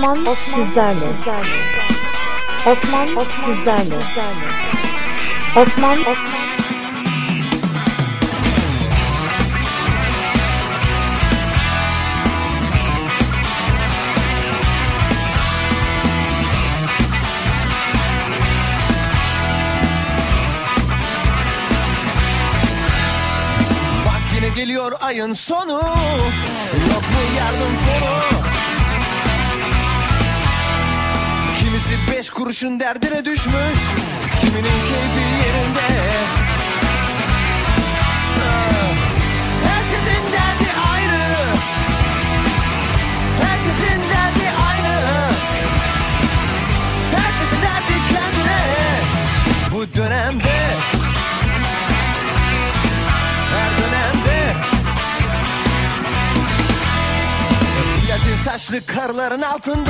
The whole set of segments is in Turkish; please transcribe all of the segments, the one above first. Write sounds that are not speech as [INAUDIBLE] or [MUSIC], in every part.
Osman, Osman sizlerle. Osman, Osman sizlerle. Osman, Osman. geliyor ayın sonu altında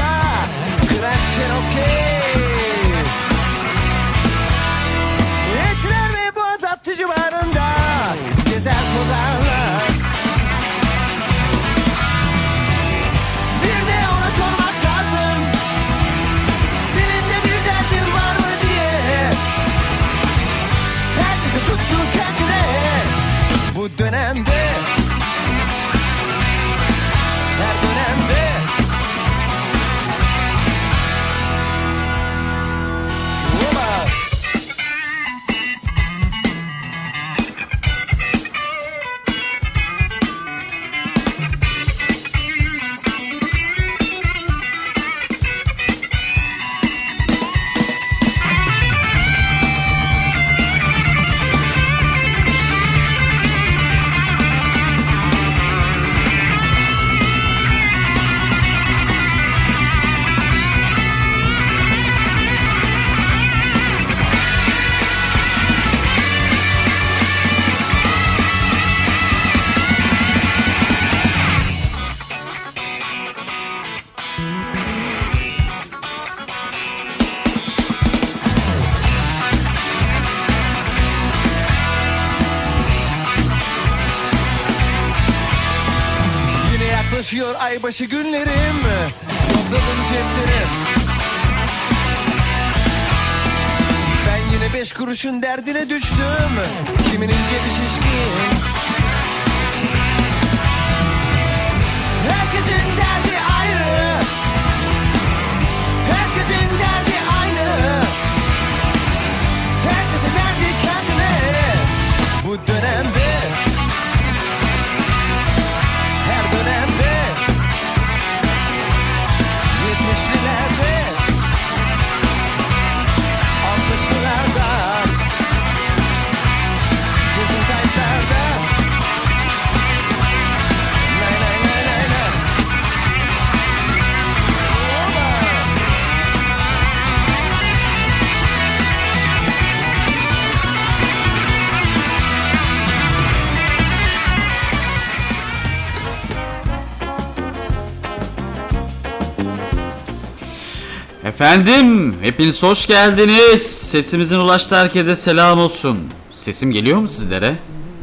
Efendim, hepiniz hoş geldiniz. Sesimizin ulaştığı herkese selam olsun. Sesim geliyor mu sizlere?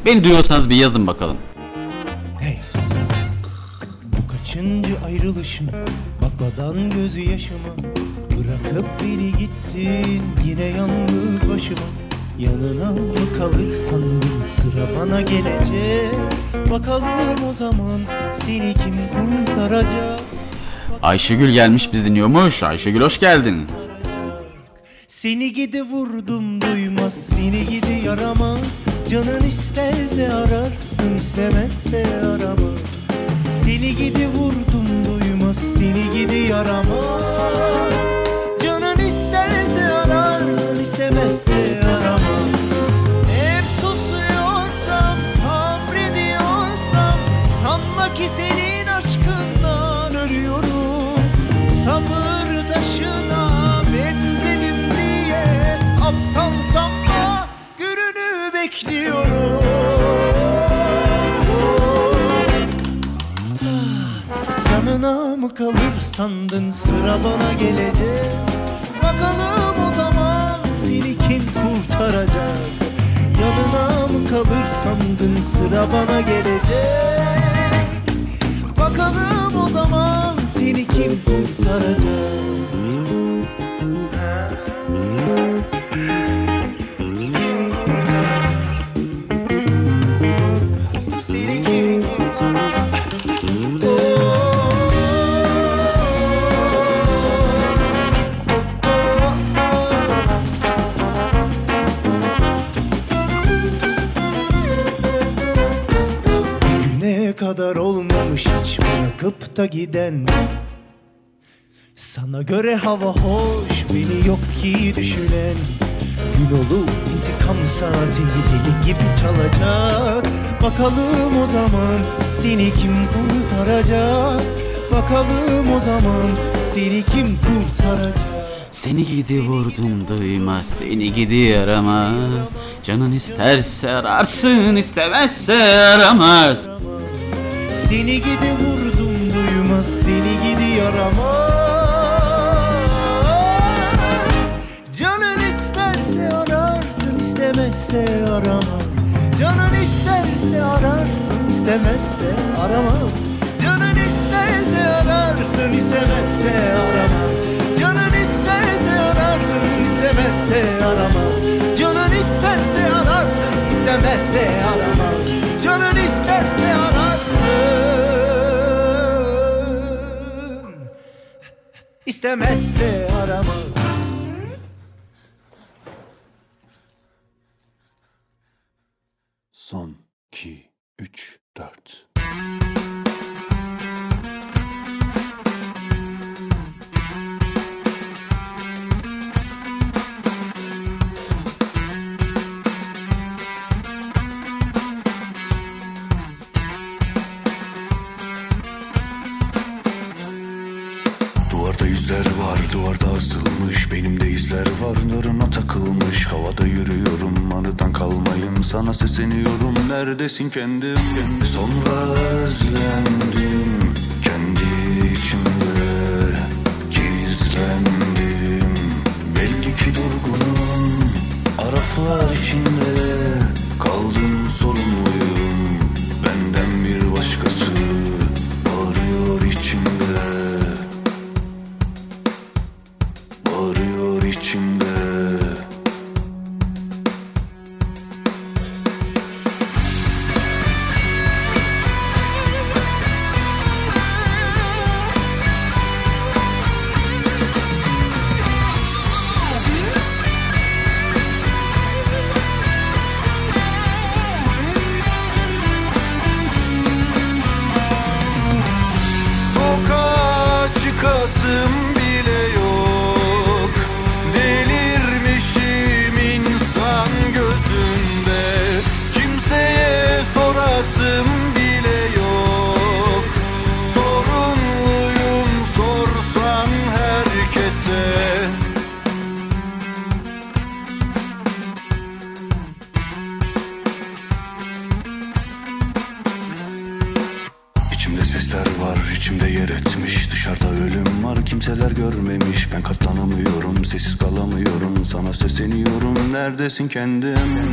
Beni duyuyorsanız bir yazın bakalım. Hey. Bu kaçıncı ayrılışım Bakmadan gözü yaşıma Bırakıp beni gittin Yine yalnız başıma Yanına mı kalır sandın Sıra bana gelecek Bakalım o zaman Seni kim kurtaracak Ayşegül gelmiş biz dinliyormuş. Ayşegül hoş geldin. Seni gidi vurdum duymaz Seni gidi yaramaz Canın isterse ararsın istemezse aramaz Seni gidi vurdum duymaz Seni gidi yaramaz sandın sıra bana gelecek. Bakalım o zaman seni kim kurtaracak? Yanına mı kalır sandın sıra bana gelecek? Bakalım o zaman seni kim kurtaracak göre hava hoş beni yok ki düşünen. Gün olup intikam saati deli gibi çalacak. Bakalım o zaman seni kim kurtaracak? Bakalım o zaman seni kim kurtaracak? Seni gidi vurdum duymaz, seni gidi yaramaz. Canın isterse ararsın, istemezse aramaz. Seni gidi vurdum duymaz seni gidi yaramaz istemezse aramaz Canın isterse ararsın istemezse aramaz Canın isterse ararsın istemezse aramaz Canın isterse ararsın istemezse aramaz Canın isterse ararsın istemezse aramaz Canın isterse ararsın istemezse aramaz Son 2 3 4 Duvarda yüzler var, duvarda asılmış. Benim de izler var, narına takılmış. Havada yürüyorum, anıdan kalmayın Sana sesleniyorum, neredesin? Kendim? Sonra özlendim, neredesin kendim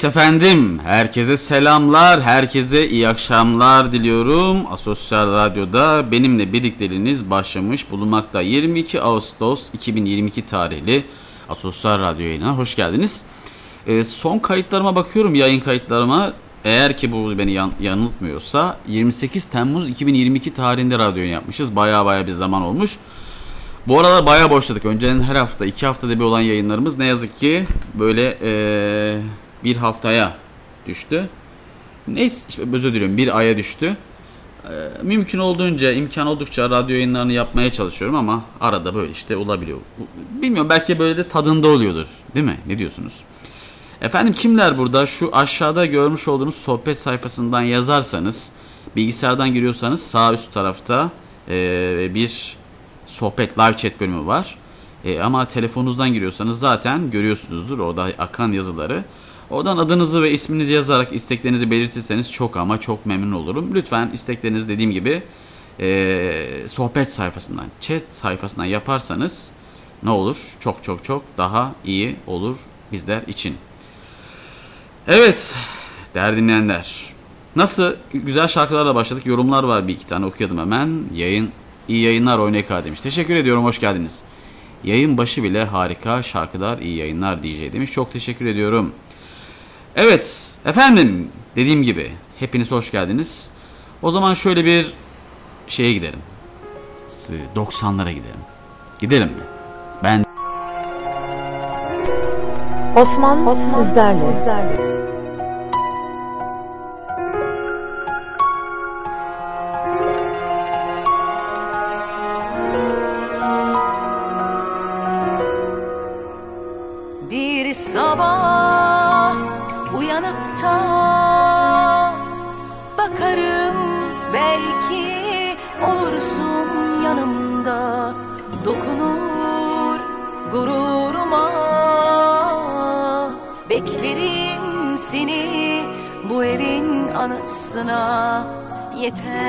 Evet efendim, herkese selamlar, herkese iyi akşamlar diliyorum. Asosyal Radyo'da benimle birlikteliğiniz başlamış bulunmakta. 22 Ağustos 2022 tarihli Asosyal Radyo yayınına hoş geldiniz. Ee, son kayıtlarıma bakıyorum, yayın kayıtlarıma. Eğer ki bu beni yan- yanıltmıyorsa 28 Temmuz 2022 tarihinde radyo yapmışız. Baya baya bir zaman olmuş. Bu aralar bayağı boşladık. Önceden her hafta, iki haftada bir olan yayınlarımız ne yazık ki böyle eee, bir haftaya düştü. Neyse, özür diliyorum bir aya düştü. Eee, mümkün olduğunca, imkan oldukça radyo yayınlarını yapmaya çalışıyorum ama arada böyle işte olabiliyor. Bilmiyorum belki böyle de tadında oluyordur. Değil mi? Ne diyorsunuz? Efendim kimler burada? Şu aşağıda görmüş olduğunuz sohbet sayfasından yazarsanız, bilgisayardan giriyorsanız sağ üst tarafta eee, bir sohbet live chat bölümü var. E, ama telefonunuzdan giriyorsanız zaten görüyorsunuzdur orada akan yazıları. Oradan adınızı ve isminizi yazarak isteklerinizi belirtirseniz çok ama çok memnun olurum. Lütfen isteklerinizi dediğim gibi e, sohbet sayfasından, chat sayfasından yaparsanız ne olur? Çok çok çok daha iyi olur bizler için. Evet, değerli dinleyenler. Nasıl güzel şarkılarla başladık. Yorumlar var bir iki tane okuyordum hemen. Yayın iyi yayınlar Oyneka demiş. Teşekkür ediyorum, hoş geldiniz. Yayın başı bile harika şarkılar, iyi yayınlar DJ demiş. Çok teşekkür ediyorum. Evet, efendim dediğim gibi hepiniz hoş geldiniz. O zaman şöyle bir şeye gidelim. 90'lara gidelim. Gidelim mi? Ben Osman, Osman sizlerle. Bir it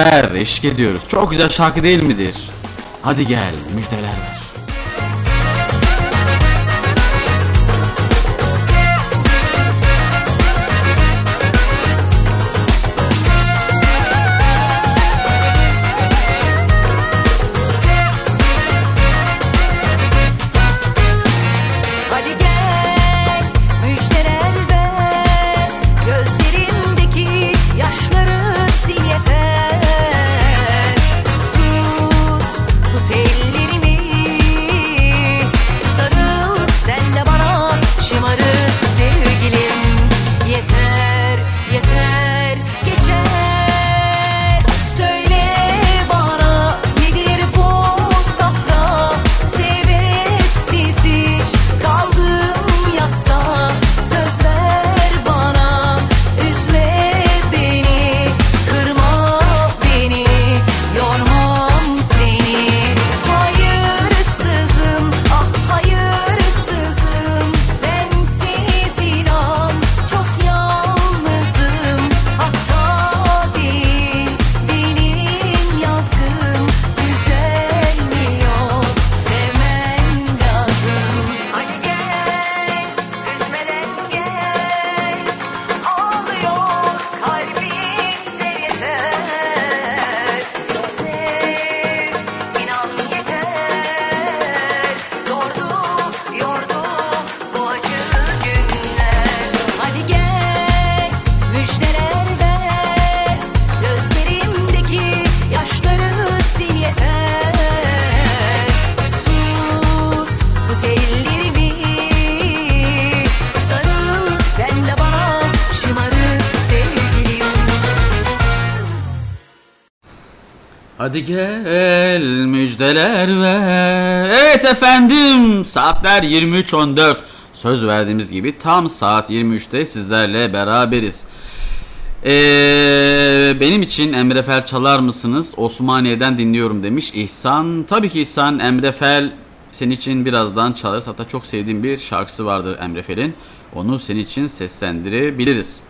beraber eşlik ediyoruz. Çok güzel şarkı değil midir? Hadi gel müjdeler ver. Hadi gel müjdeler ver. Evet efendim saatler 23.14. Söz verdiğimiz gibi tam saat 23'te sizlerle beraberiz. Ee, benim için Emre Fel çalar mısınız? Osmaniye'den dinliyorum demiş İhsan. Tabii ki İhsan Emre Fel senin için birazdan çalarız. Hatta çok sevdiğim bir şarkısı vardır Emre Fel'in. Onu senin için seslendirebiliriz.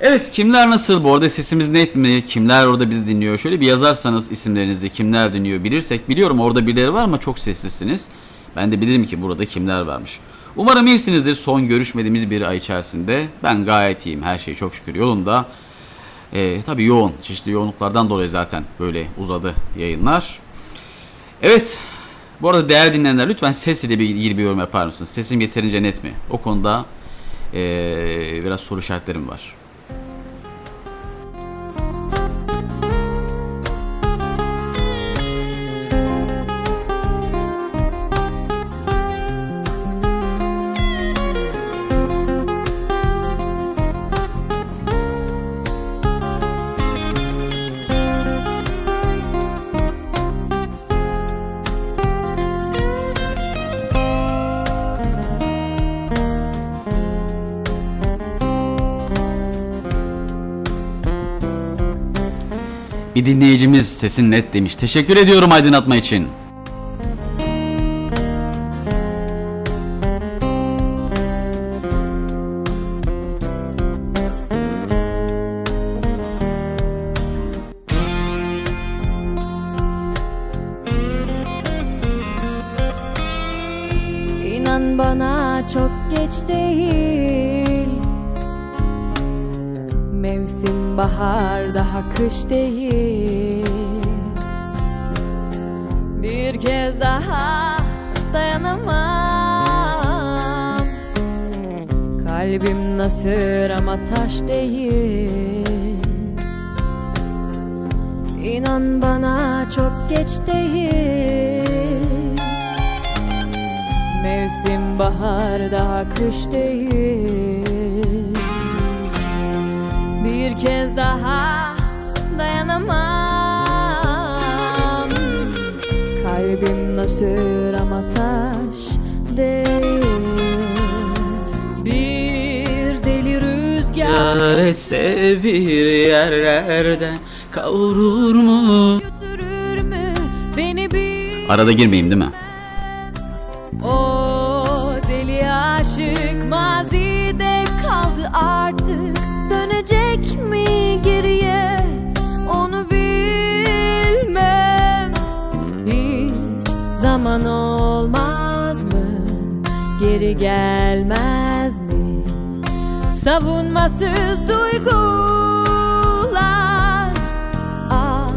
Evet kimler nasıl? Bu arada sesimiz net mi? Kimler orada bizi dinliyor? Şöyle bir yazarsanız isimlerinizi kimler dinliyor bilirsek. Biliyorum orada birileri var ama çok sessizsiniz. Ben de bilirim ki burada kimler varmış. Umarım iyisinizdir son görüşmediğimiz bir ay içerisinde. Ben gayet iyiyim. Her şey çok şükür yolunda. Ee, tabii yoğun. Çeşitli yoğunluklardan dolayı zaten böyle uzadı yayınlar. Evet. Bu arada değerli dinleyenler lütfen ses ile ilgili bir yorum yapar mısınız? Sesim yeterince net mi? O konuda ee, biraz soru işaretlerim var. Dinleyicimiz sesin net demiş. Teşekkür ediyorum aydınlatma için. İnan bana çok geç değil Mevsim bahar daha kış değil. Bir kez daha dayanamam. Kalbim nasır ama taş değil. İnan bana çok geç değil. Mevsim bahar daha kış değil Bir kez daha dayanamam Kalbim nasır ama taş değil Bir deli rüzgar Yar etse bir yerlerden kavurur mu? götürür mü beni bir Arada girmeyeyim değil mi? pişman olmaz mı? Geri gelmez mi? Savunmasız duygular Ah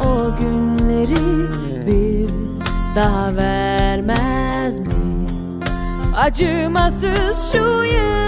o günleri bir daha vermez mi? Acımasız şu yıl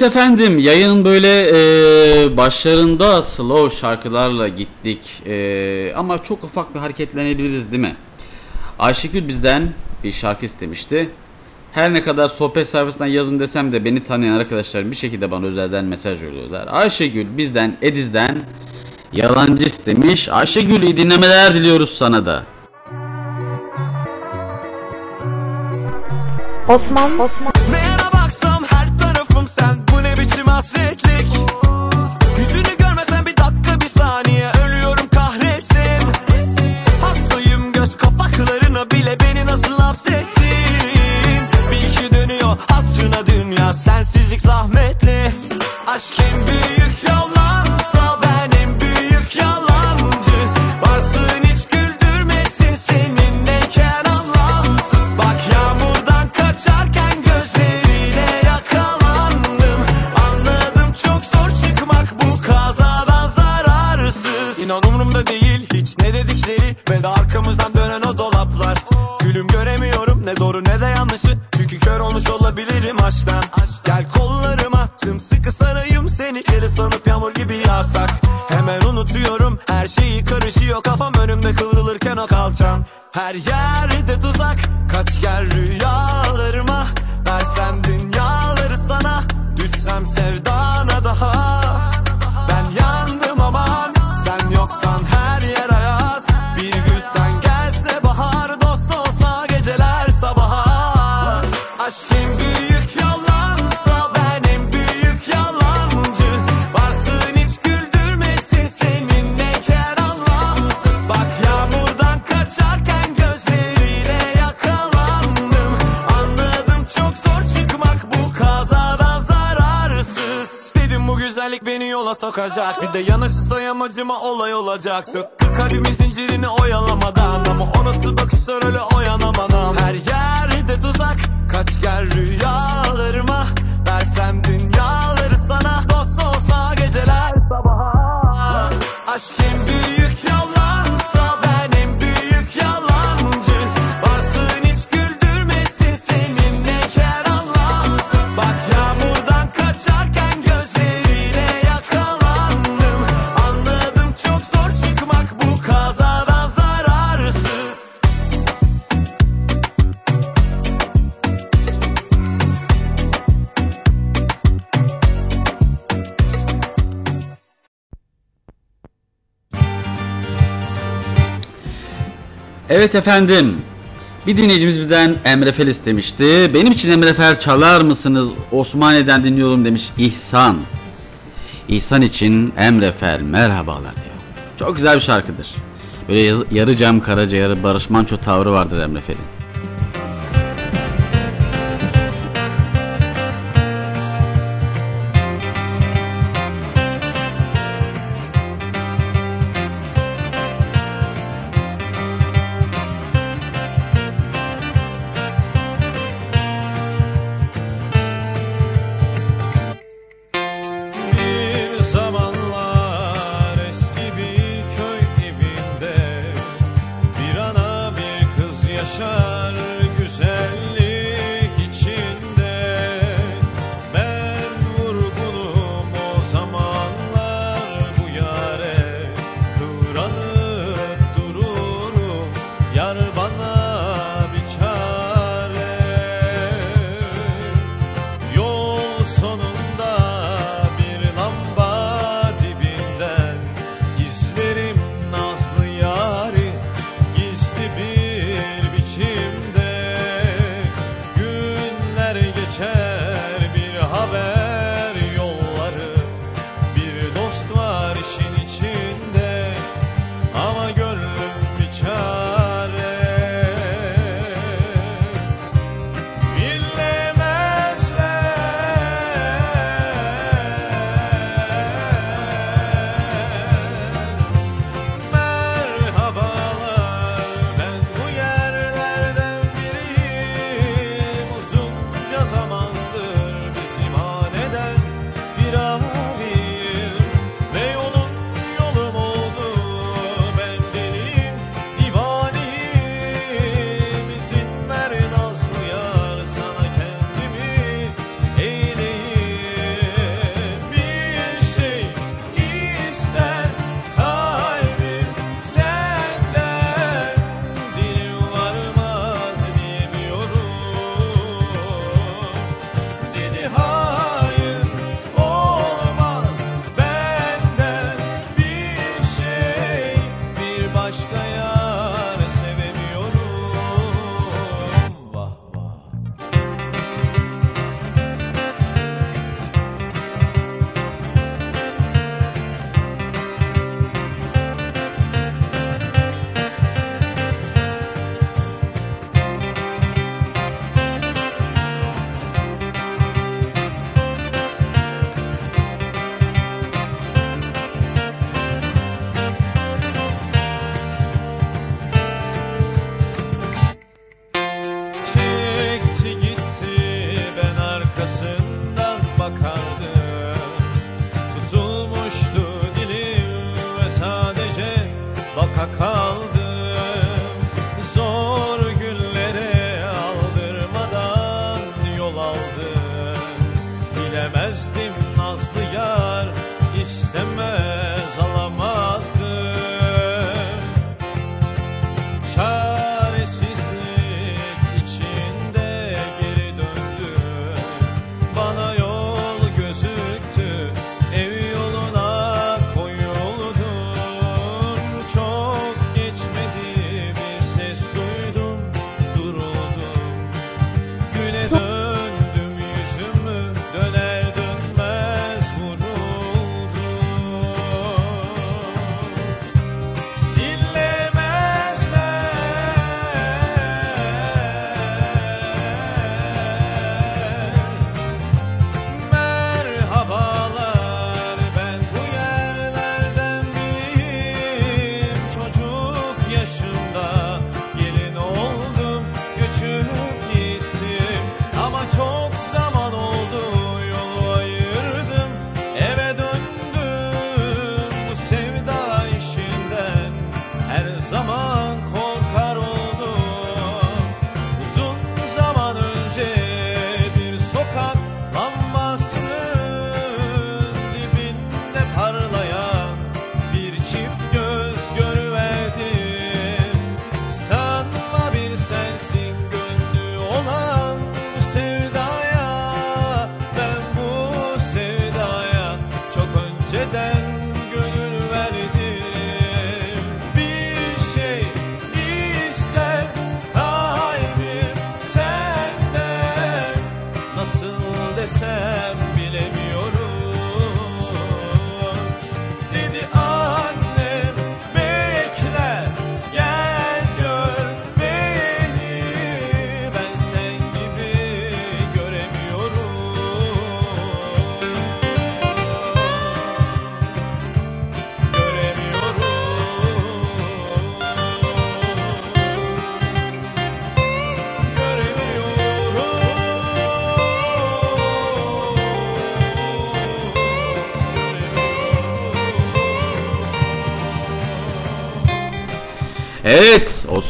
Evet efendim yayının böyle e, başlarında slow şarkılarla gittik e, ama çok ufak bir hareketlenebiliriz değil mi? Ayşegül bizden bir şarkı istemişti. Her ne kadar sohbet sayfasından yazın desem de beni tanıyan arkadaşlarım bir şekilde bana özelden mesaj yolluyorlar. Ayşegül bizden Ediz'den yalancı istemiş. Ayşegül iyi dinlemeler diliyoruz sana da. Osman, Osman. Jackson. Evet efendim. Bir dinleyicimiz bizden Emre Fel istemişti. Benim için Emre Fel çalar mısınız? Osmaniye'den dinliyorum demiş İhsan. İhsan için Emre Fel merhabalar diyor. Çok güzel bir şarkıdır. Böyle yarı Cem Karaca yarı Barış Manço tavrı vardır Emre Fel'in.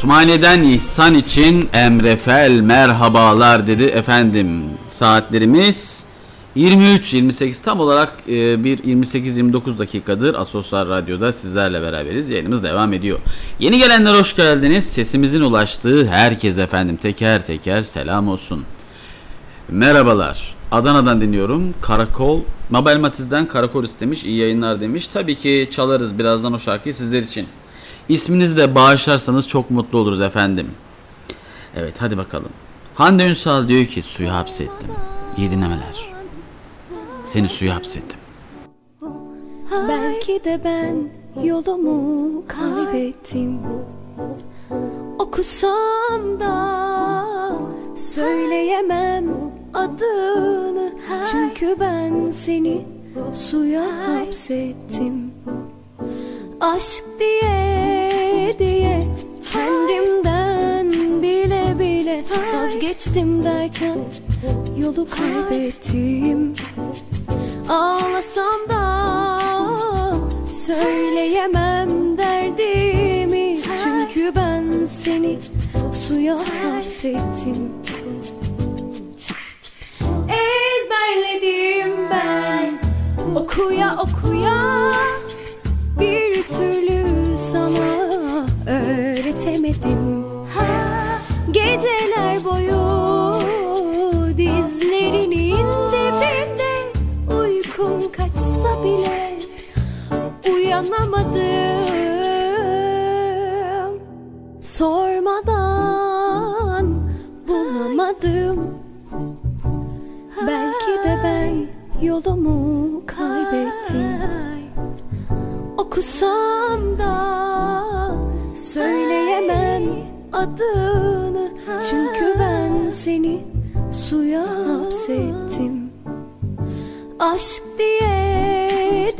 Osmaniye'den İhsan için Emrefel merhabalar dedi efendim. Saatlerimiz 23-28 tam olarak e, bir 28-29 dakikadır Asosyal Radyo'da sizlerle beraberiz. Yayınımız devam ediyor. Yeni gelenler hoş geldiniz. Sesimizin ulaştığı herkes efendim teker teker selam olsun. Merhabalar. Adana'dan dinliyorum. Karakol. Mabel Matiz'den Karakol istemiş. İyi yayınlar demiş. Tabii ki çalarız birazdan o şarkıyı sizler için. İsminizi de bağışlarsanız çok mutlu oluruz efendim. Evet hadi bakalım. Hande Ünsal diyor ki suya hapsettim. İyi dinlemeler. Seni suya hapsettim. Belki de ben yolumu kaybettim Okusam da söyleyemem adını Çünkü ben seni suya hapsettim Aşk diye diye kendimden bile bile Vazgeçtim derken yolu kaybettim Ağlasam da söyleyemem derdimi. Çünkü ben seni suya hapsettim. Ezberledim ben. Okuya okuya uyanamadım Sormadan bulamadım. Belki de ben yolumu kaybettim. Okusam da söyleyemem adını. Çünkü ben seni suya hapsettim. Aşk diye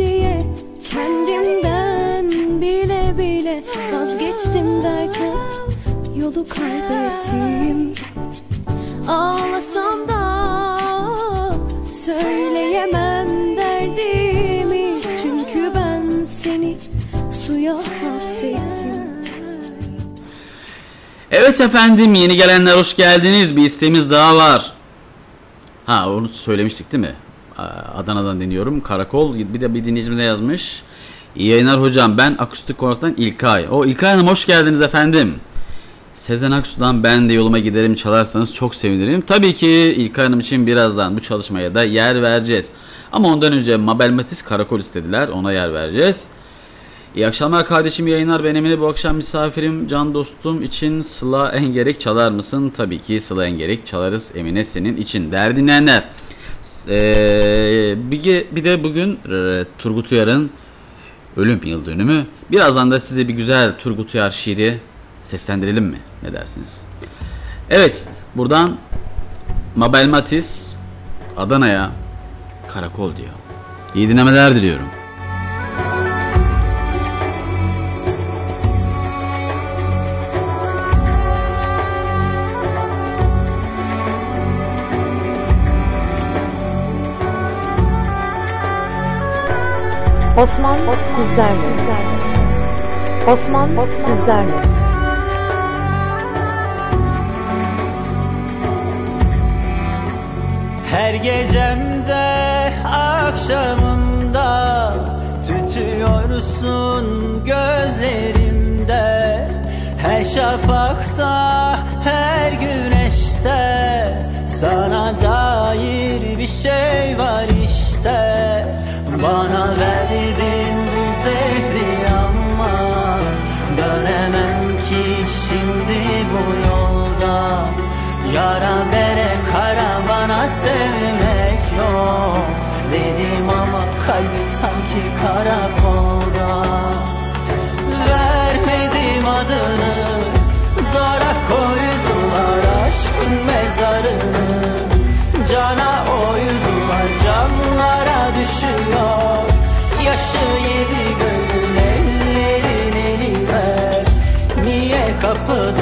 bile Vazgeçtim derken yolu kaybettim Ağlasam da söyleyemem derdimi Çünkü ben seni suya hapsettim Evet efendim yeni gelenler hoş geldiniz. Bir isteğimiz daha var. Ha onu söylemiştik değil mi? Adana'dan dinliyorum. Karakol bir de bir dinleyicimiz de yazmış. İyi yayınlar hocam ben Akustik Konak'tan İlkay. O İlkay Hanım hoş geldiniz efendim. Sezen Aksu'dan ben de yoluma giderim çalarsanız çok sevinirim. Tabii ki İlkay Hanım için birazdan bu çalışmaya da yer vereceğiz. Ama ondan önce Mabel Matiz Karakol istediler ona yer vereceğiz. İyi akşamlar kardeşim yayınlar ben Emine bu akşam misafirim can dostum için Sıla Engerek çalar mısın? Tabii ki Sıla Engerek çalarız Emine senin için. Değerli dinleyenler ee, bir, bir de bugün Turgut Uyar'ın ölüm yıl dönümü. Birazdan da size bir güzel Turgut Uyar şiiri seslendirelim mi? Ne dersiniz? Evet buradan Mabel Matiz Adana'ya karakol diyor. İyi dinlemeler diliyorum. Osman sizlerle. Osman sizlerle. Her gecemde akşamımda Tütüyorsun gözlerimde Her şafakta her güneşte Sana dair bir şey var işte Bana verdin bu zehri ama Dönemem ki şimdi bu yolda. Yara bere karavana sevmek yok. Dedim ama kalbim sanki karakolda. Vermedim adını Gözyaşı yedi gönül ellerin eliver Niye kapıda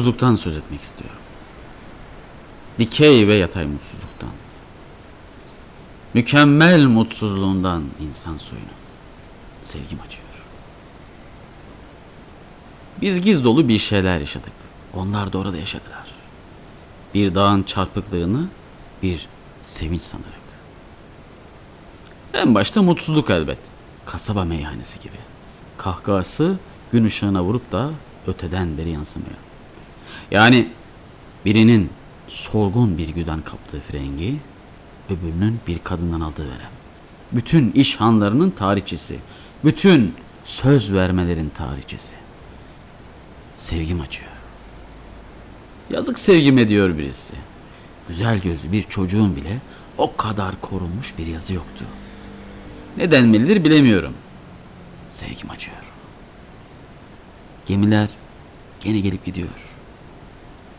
Mutsuzluktan söz etmek istiyorum. Dikey ve yatay mutsuzluktan. Mükemmel mutsuzluğundan insan soyunu. Sevgim acıyor. Biz giz dolu bir şeyler yaşadık. Onlar da orada yaşadılar. Bir dağın çarpıklığını bir sevinç sanarak. En başta mutsuzluk elbet. Kasaba meyhanesi gibi. Kahkahası gün ışığına vurup da öteden beri yansımıyor. Yani birinin solgun bir güden kaptığı frengi, öbürünün bir kadından aldığı verem. Bütün iş hanlarının tarihçesi, bütün söz vermelerin tarihçesi. Sevgim acıyor. Yazık sevgime diyor birisi. Güzel gözlü bir çocuğun bile o kadar korunmuş bir yazı yoktu. Ne denmelidir bilemiyorum. Sevgim acıyor. Gemiler gene gelip gidiyor.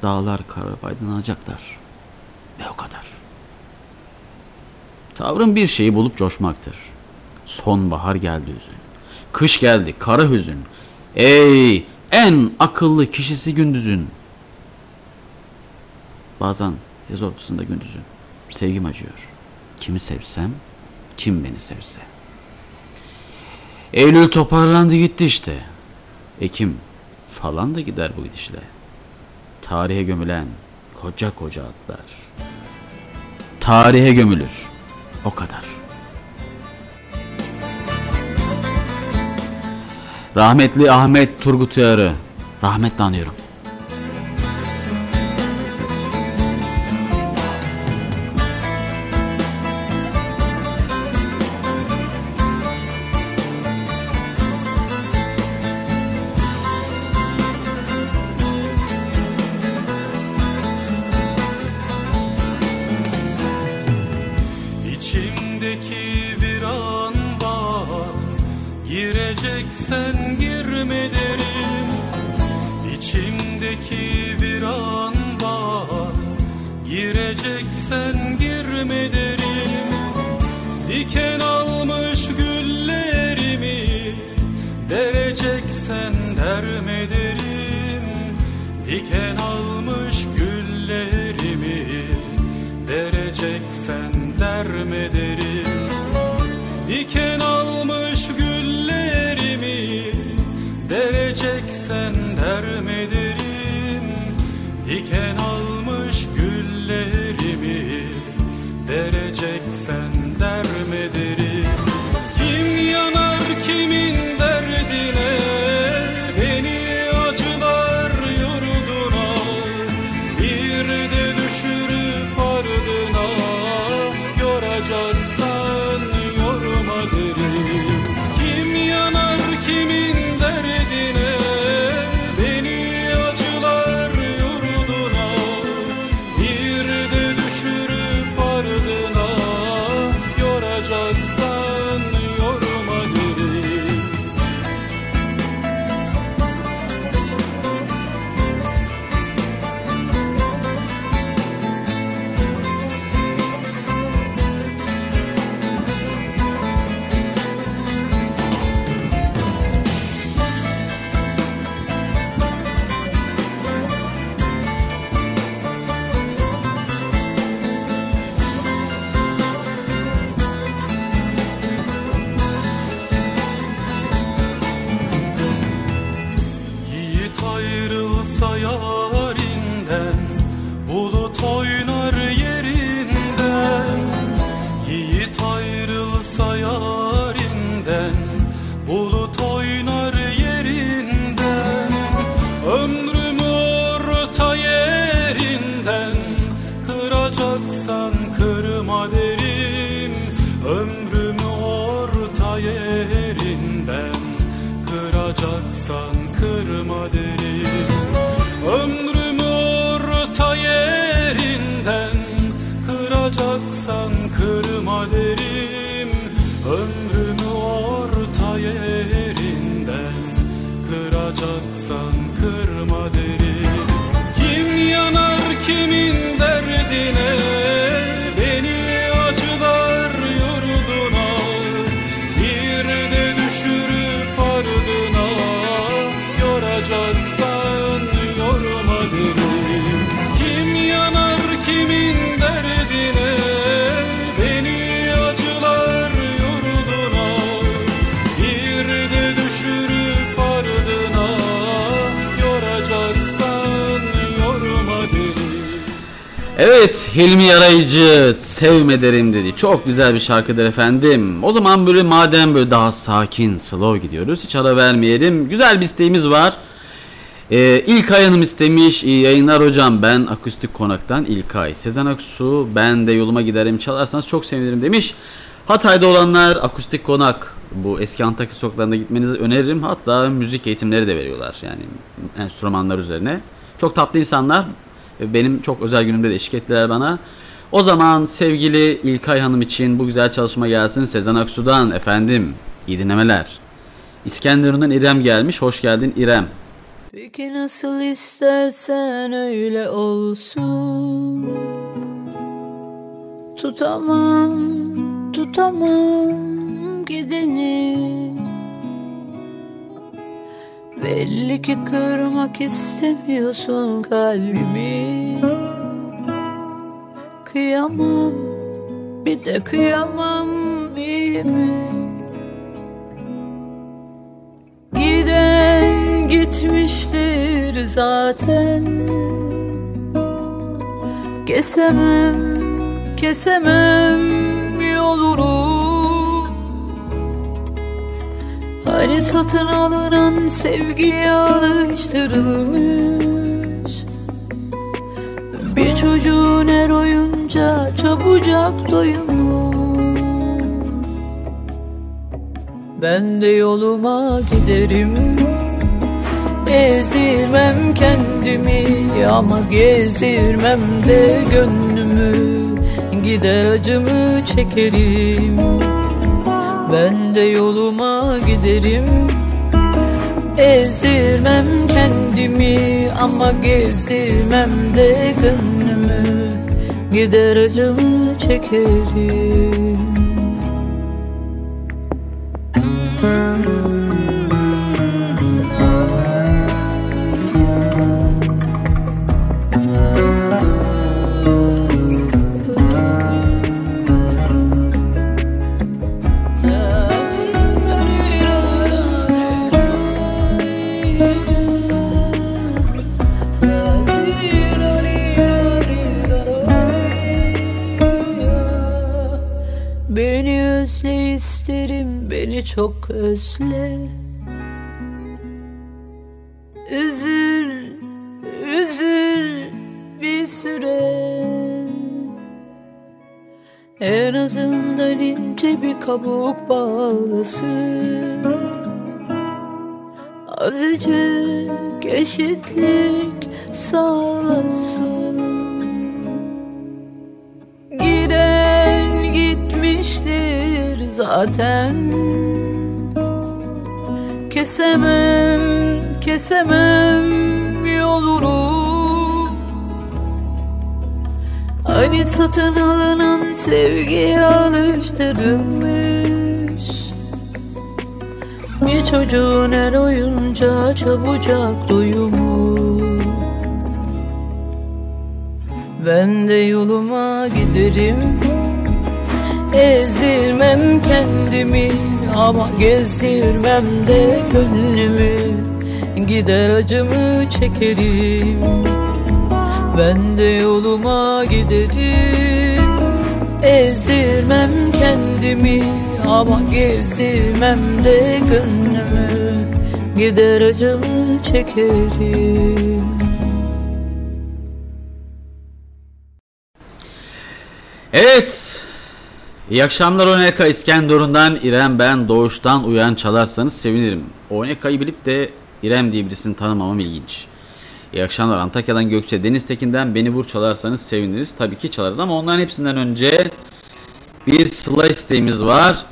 Dağlar kararıp aydınlanacaklar. Ve o kadar. Tavrın bir şeyi bulup coşmaktır. Sonbahar geldi hüzün. Kış geldi kara hüzün. Ey en akıllı kişisi gündüzün. Bazen yaz ortasında gündüzün. Sevgim acıyor. Kimi sevsem, kim beni sevse. Eylül toparlandı gitti işte. Ekim falan da gider bu gidişle. Tarihe gömülen koca koca atlar. Tarihe gömülür. O kadar. Rahmetli Ahmet Turgut Uyar'ı rahmetle anıyorum. Yarayıcı sevme derim dedi. Çok güzel bir şarkıdır efendim. O zaman böyle madem böyle daha sakin slow gidiyoruz. Hiç ara vermeyelim. Güzel bir isteğimiz var. Ee, İlkay Hanım istemiş. İyi yayınlar hocam. Ben akustik konaktan İlkay. Sezen Aksu ben de yoluma giderim çalarsanız çok sevinirim demiş. Hatay'da olanlar akustik konak bu eski Antakya sokaklarına gitmenizi öneririm. Hatta müzik eğitimleri de veriyorlar yani enstrümanlar üzerine. Çok tatlı insanlar. Benim çok özel günümde de eşlik ettiler bana. O zaman sevgili İlkay Hanım için bu güzel çalışma gelsin. Sezen Aksu'dan efendim. İyi dinlemeler. İskenderun'dan İrem gelmiş. Hoş geldin İrem. Peki nasıl istersen öyle olsun Tutamam, tutamam gideni Belli ki kırmak istemiyorsun kalbimi Kıyamam, bir de kıyamam iyi mi? Giden gitmiştir zaten. Kesemem, kesemem yolunu. Hani satın alınan sevgiye alıştırılmış. Bir çocuğun her oyunca çabucak doyumlu Ben de yoluma giderim Ezirmem kendimi ama gezirmem de gönlümü. Gider acımı çekerim. Ben de yoluma giderim Ezirmem kendimi ama gezirmem de gönlümü Gider acımı çekerim çok özle Üzül, üzül bir süre. En azından ince bir kabuk bağlasın Azıcık eşitlik sağlasın. Giden gitmiştir zaten Kesemem, kesemem yolunu. Hani satın alınan sevgiye alıştırılmış. Bir çocuğun her oyuncağı çabucak doyumu Ben de yoluma giderim. Ezilmem kendimi ama gezdirmem de gönlümü Gider acımı çekerim Ben de yoluma giderim Ezdirmem kendimi Ama gezdirmem de gönlümü Gider acımı çekerim Evet. İyi akşamlar Oneka İskenderun'dan İrem ben Doğuş'tan uyan çalarsanız sevinirim. Oneka'yı bilip de İrem diye birisini tanımamam ilginç. İyi akşamlar Antakya'dan Gökçe Deniz Tekin'den beni vur çalarsanız seviniriz. Tabii ki çalarız ama onların hepsinden önce bir sıla isteğimiz var.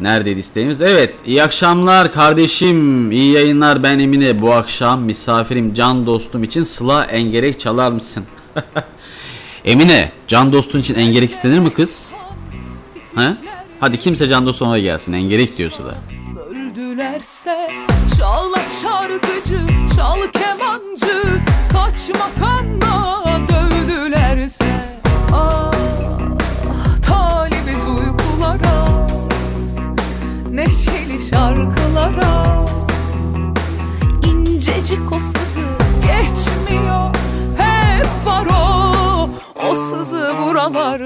Neredeydi isteğimiz? Evet. İyi akşamlar kardeşim. İyi yayınlar ben Emine. Bu akşam misafirim can dostum için sıla engerek çalar mısın? [LAUGHS] Emine, can dostun için engerek istenir mi kız? Ha? Hadi kimse can dostu ona gelsin. Engerek diyorsa da. Öldülerse çal şarkıcı, çal kemancı, kaç makamda dövdülerse. Ah talibiz uykulara, neşeli şarkılara. İncecik o sızı geçmiyor, hep var o, o sızı buralarda.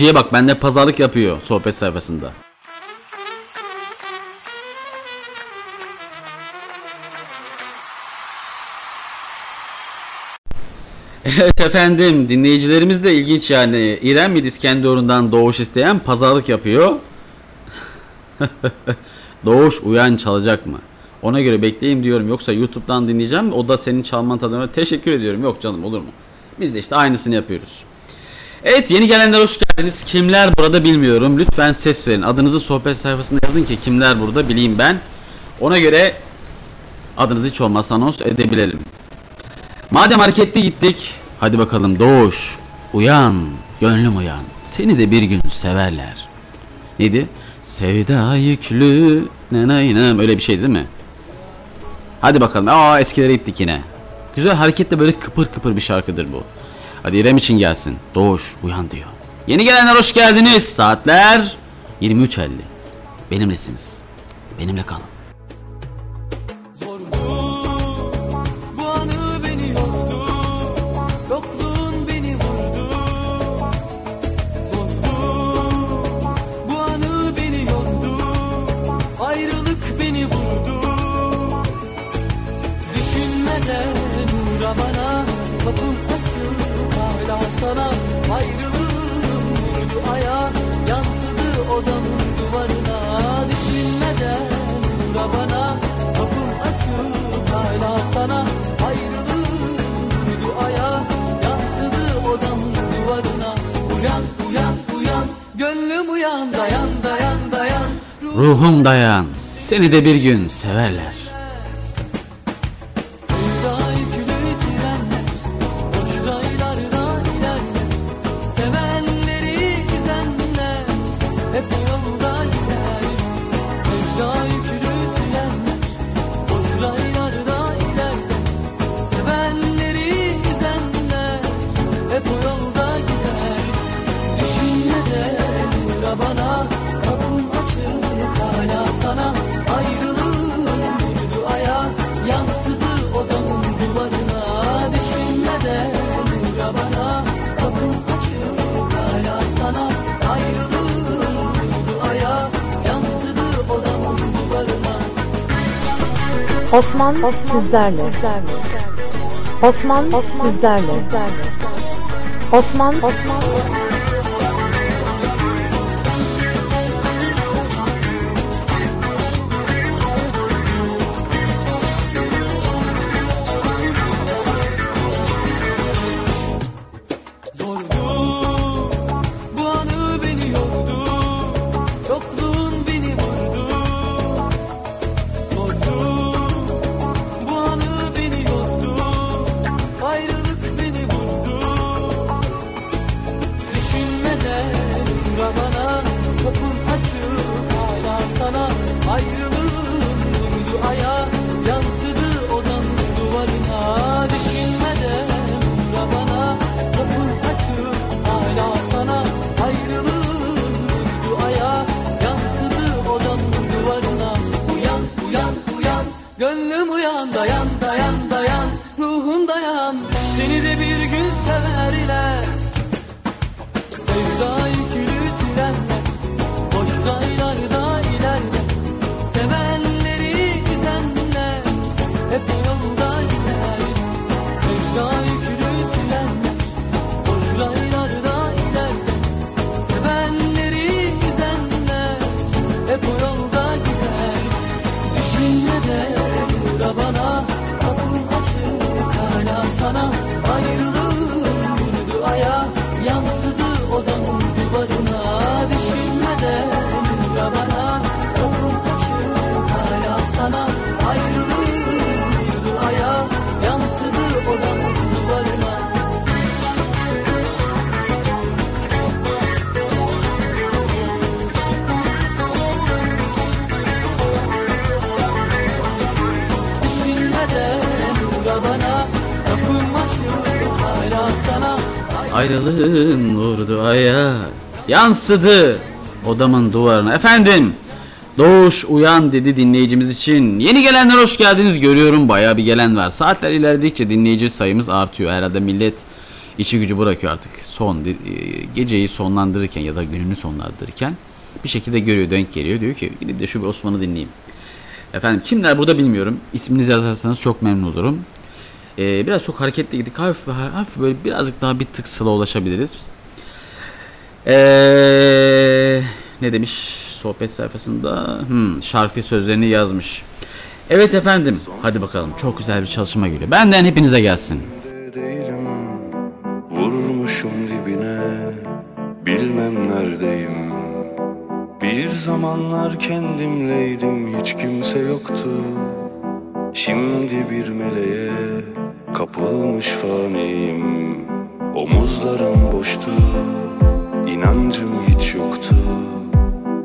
Dinleyiciye bak bende pazarlık yapıyor sohbet sayfasında. Evet efendim dinleyicilerimiz de ilginç yani. İrem Midis kendi orundan doğuş isteyen pazarlık yapıyor. [LAUGHS] doğuş uyan çalacak mı? Ona göre bekleyeyim diyorum. Yoksa YouTube'dan dinleyeceğim. O da senin çalman tadına teşekkür ediyorum. Yok canım olur mu? Biz de işte aynısını yapıyoruz. Evet yeni gelenler hoş geldiniz. Kimler burada bilmiyorum. Lütfen ses verin. Adınızı sohbet sayfasında yazın ki kimler burada bileyim ben. Ona göre Adınızı hiç olmazsa anons edebilelim. Madem hareketli gittik, hadi bakalım Doğuş, uyan, gönlüm uyan. Seni de bir gün severler. Neydi? Sevda yüklü, nenaynem öyle bir şey değil mi? Hadi bakalım. Aa eskilere gittik yine. Güzel hareketli böyle kıpır kıpır bir şarkıdır bu. Hadi İrem için gelsin. Doğuş uyan diyor. Yeni gelenler hoş geldiniz. Saatler 23.50. Benimlesiniz. Benimle kalın. Seni de bir gün severler. Osman sizlerle. Osman sizlerle. Osman Zordu yansıdı odamın duvarına. Efendim, Doğuş uyan dedi dinleyicimiz için. Yeni gelenler hoş geldiniz. Görüyorum bayağı bir gelen var. Saatler ilerledikçe dinleyici sayımız artıyor. Herhalde millet işi gücü bırakıyor artık. Son e, geceyi sonlandırırken ya da gününü sonlandırırken bir şekilde görüyor, denk geliyor. Diyor ki gidip de şu bir Osman'ı dinleyeyim. Efendim kimler burada bilmiyorum. İsminizi yazarsanız çok memnun olurum. Ee, biraz çok hareketli gittik. Hafif, hafif böyle birazcık daha bir tık sıla ulaşabiliriz. Ee, ne demiş sohbet sayfasında? Hmm, şarkı sözlerini yazmış. Evet efendim. Hadi bakalım. Çok güzel bir çalışma geliyor. Benden hepinize gelsin. değilim Vurmuşum dibine Bilmem neredeyim Bir zamanlar kendimleydim Hiç kimse yoktu Şimdi bir meleğe kapılmış faniyim Omuzlarım boştu inancım hiç yoktu.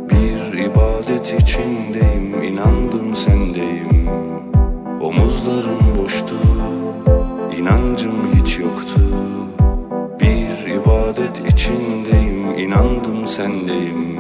Bir ibadet içindeyim inandım sendeyim. Omuzlarım boştu inancım hiç yoktu. Bir ibadet içindeyim inandım sendeyim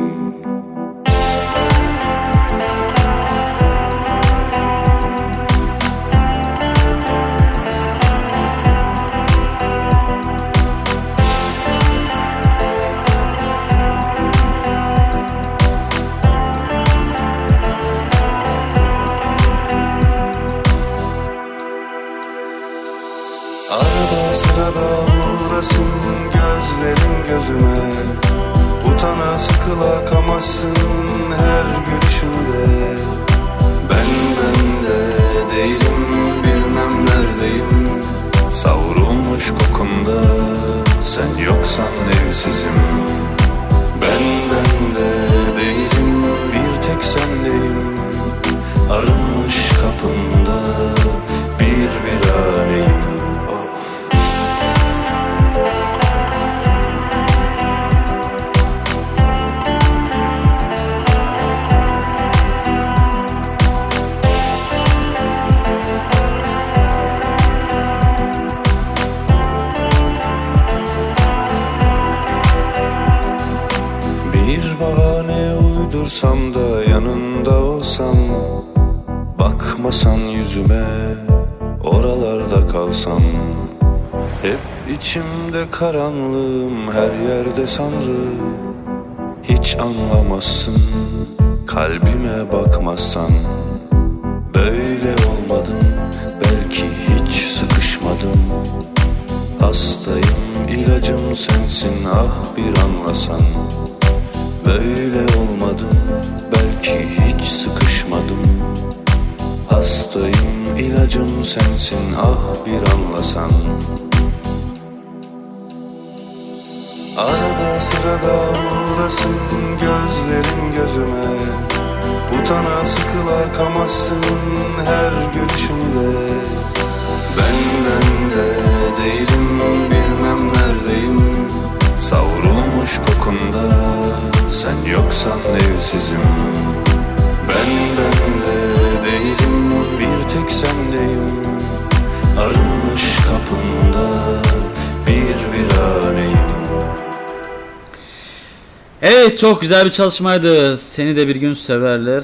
Çok güzel bir çalışmaydı. Seni de bir gün severler.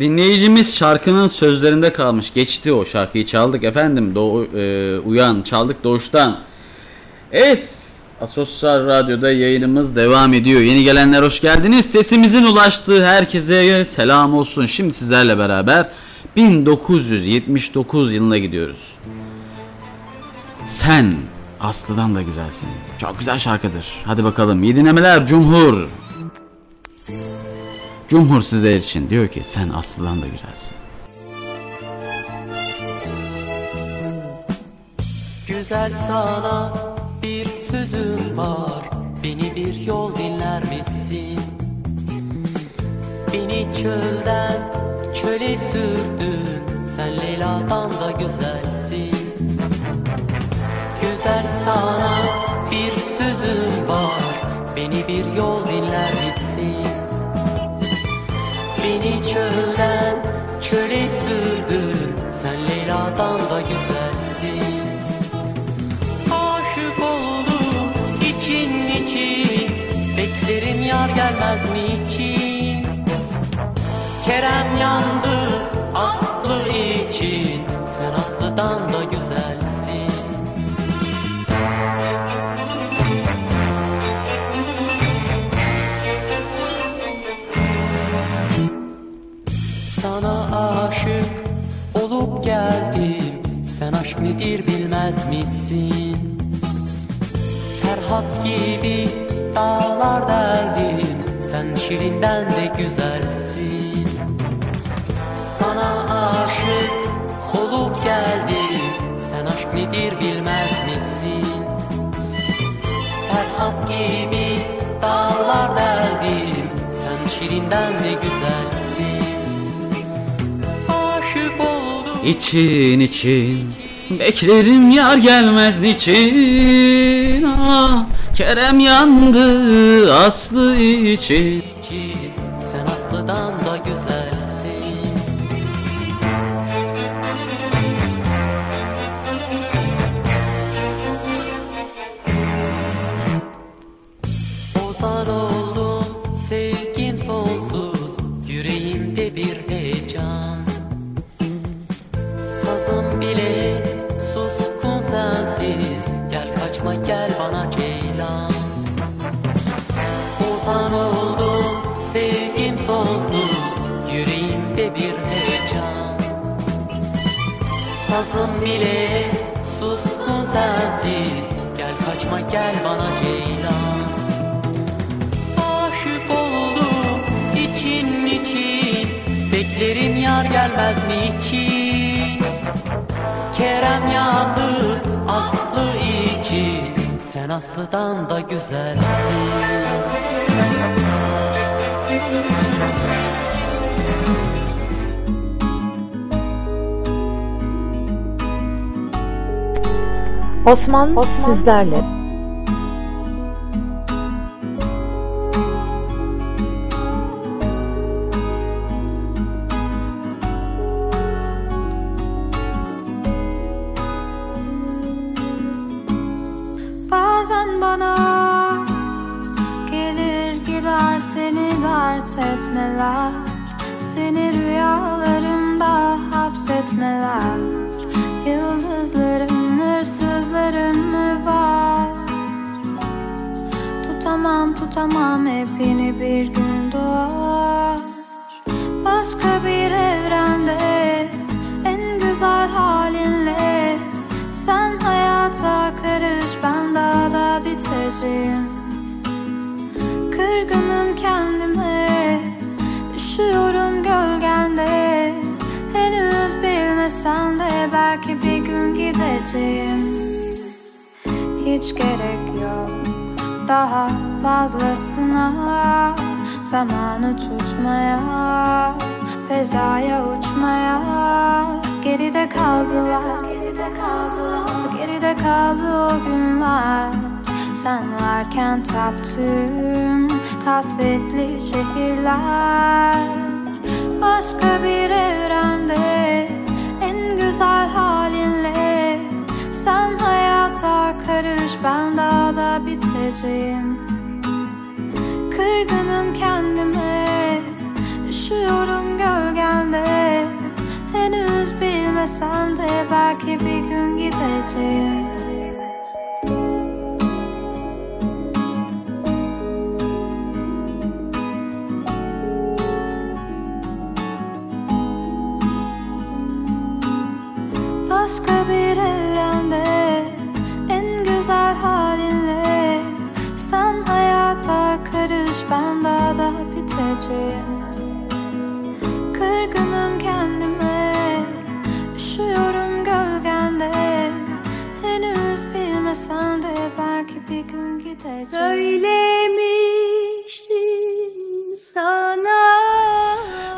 Dinleyicimiz şarkının sözlerinde kalmış. Geçti o şarkıyı çaldık efendim. Doğu, e, uyan çaldık doğuştan. Evet Asosyal Radyo'da yayınımız devam ediyor. Yeni gelenler hoş geldiniz. Sesimizin ulaştığı herkese selam olsun. Şimdi sizlerle beraber 1979 yılına gidiyoruz. Sen Aslı'dan da güzelsin. Çok güzel şarkıdır. Hadi bakalım. İyi dinlemeler Cumhur. Cumhur sizler için diyor ki sen Aslı'dan da güzelsin. Güzel sana bir sözüm var. Beni bir yol dinler misin? Beni çölden çöle sürdün. Sen Leyla'dan da güzelsin. Güzel sana bir sözüm var. Beni bir yol çölden çöle sürdün Sen Leyla'dan da güzelsin. Aşık oldum için için. Beklerim yar gelmez mi için? Kerem yandı Aslı için. Sen Aslı'dan niçin için. Beklerim yar gelmez niçin? Ah, Kerem yandı aslı için. Can Osman. sizlerle.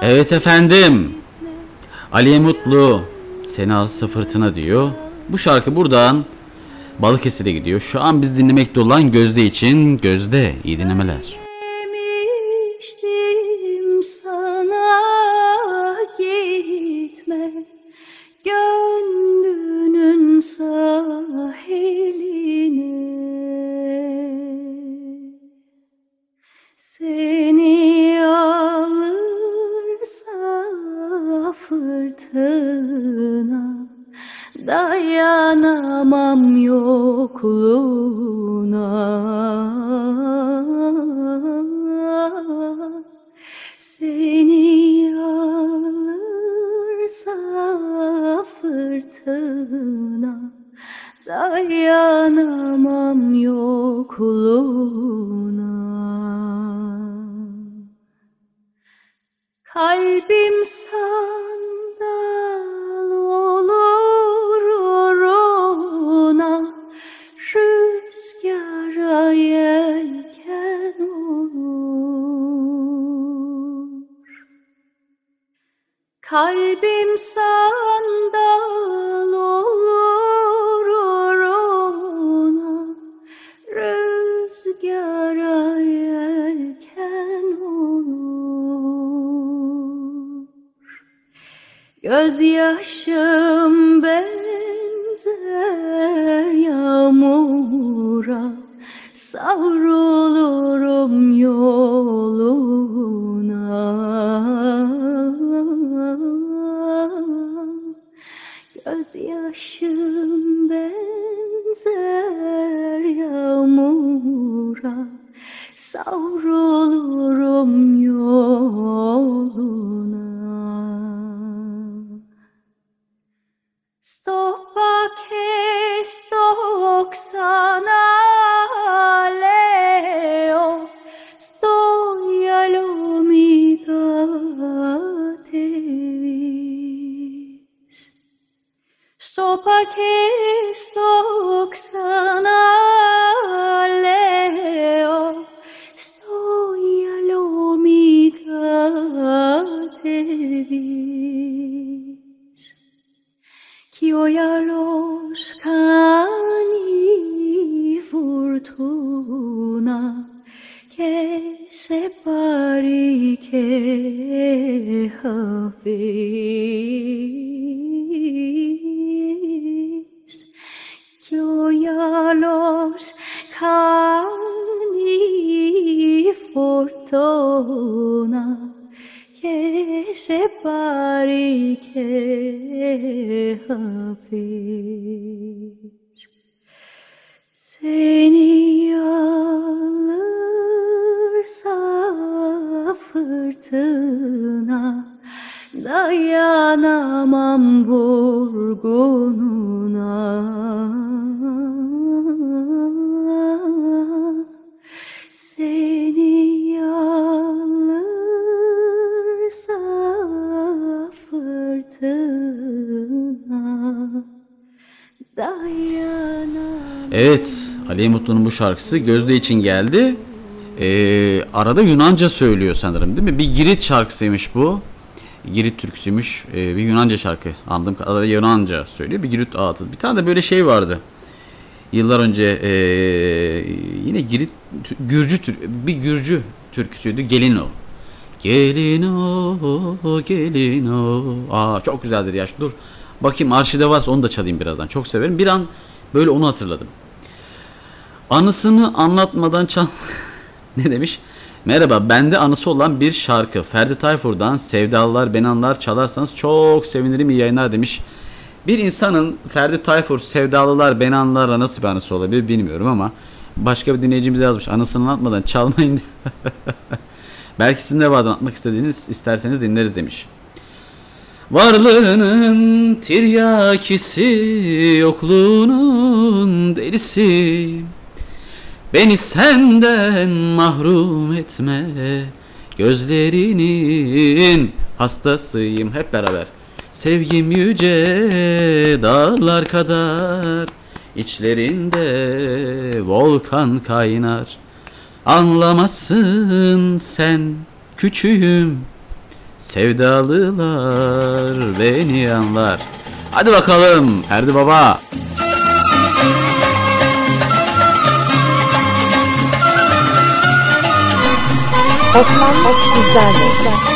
Evet efendim. Aliye Mutlu seni alsa fırtına diyor. Bu şarkı buradan Balıkesir'e gidiyor. Şu an biz dinlemekte olan Gözde için Gözde iyi dinlemeler. Şarkısı Gözde için geldi. Ee, arada Yunanca söylüyor sanırım değil mi? Bir Girit şarkısıymış bu. Girit türküsüymüş. Ee, bir Yunanca şarkı. Anladığım kadarıyla Yunanca söylüyor. Bir Girit ağıtı. Bir tane de böyle şey vardı. Yıllar önce ee, yine Girit Gürcü bir Gürcü türküsüydü. Gelin o. Gelin o, gelin o. Aa çok güzeldir ya. Dur. Bakayım arşivde varsa onu da çalayım birazdan. Çok severim. Bir an böyle onu hatırladım. Anısını anlatmadan çal... [LAUGHS] ne demiş? Merhaba, bende anısı olan bir şarkı. Ferdi Tayfur'dan Sevdalılar Benanlar çalarsanız çok sevinirim iyi yayınlar demiş. Bir insanın Ferdi Tayfur Sevdalılar Benanlar'la nasıl bir anısı olabilir bilmiyorum ama başka bir dinleyicimiz yazmış. Anısını anlatmadan çalmayın. [LAUGHS] Belki sizin de vardı anlatmak istediğiniz isterseniz dinleriz demiş. Varlığının tiryakisi, yokluğunun delisi. Beni senden mahrum etme, gözlerinin hastasıyım. Hep beraber. Sevgim yüce dağlar kadar, içlerinde volkan kaynar. Anlamazsın sen küçüğüm, sevdalılar beni anlar. Hadi bakalım Ferdi Baba. Osman sizlerle.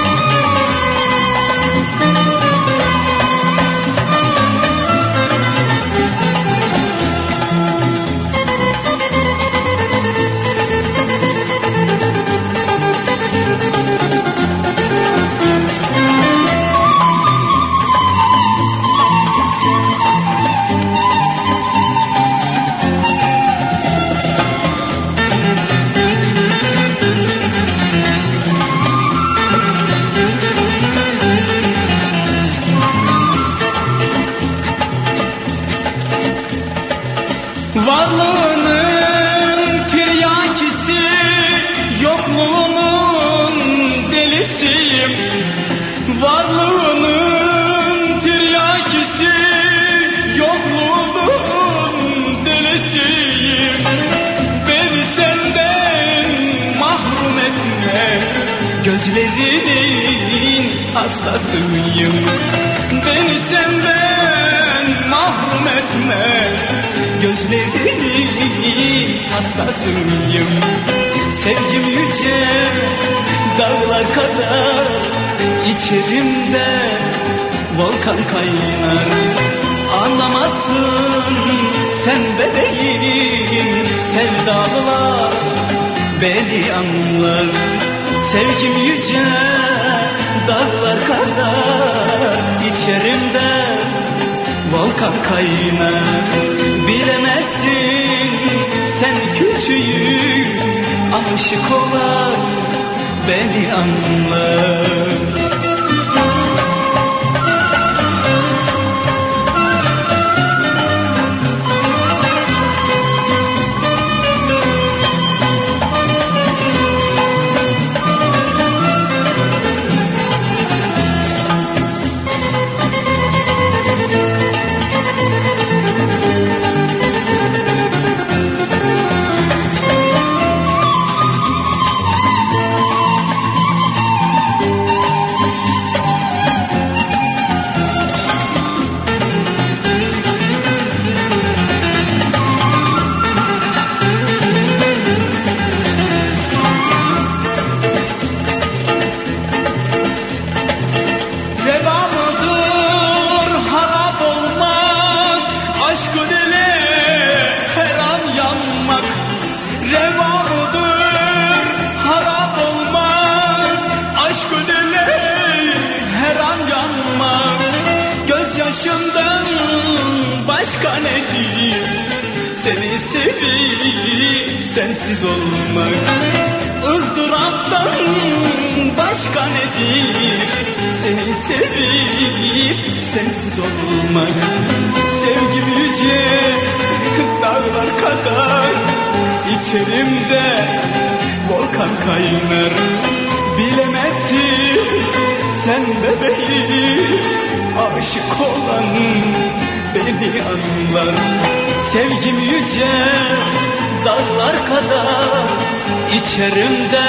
Ciğerimde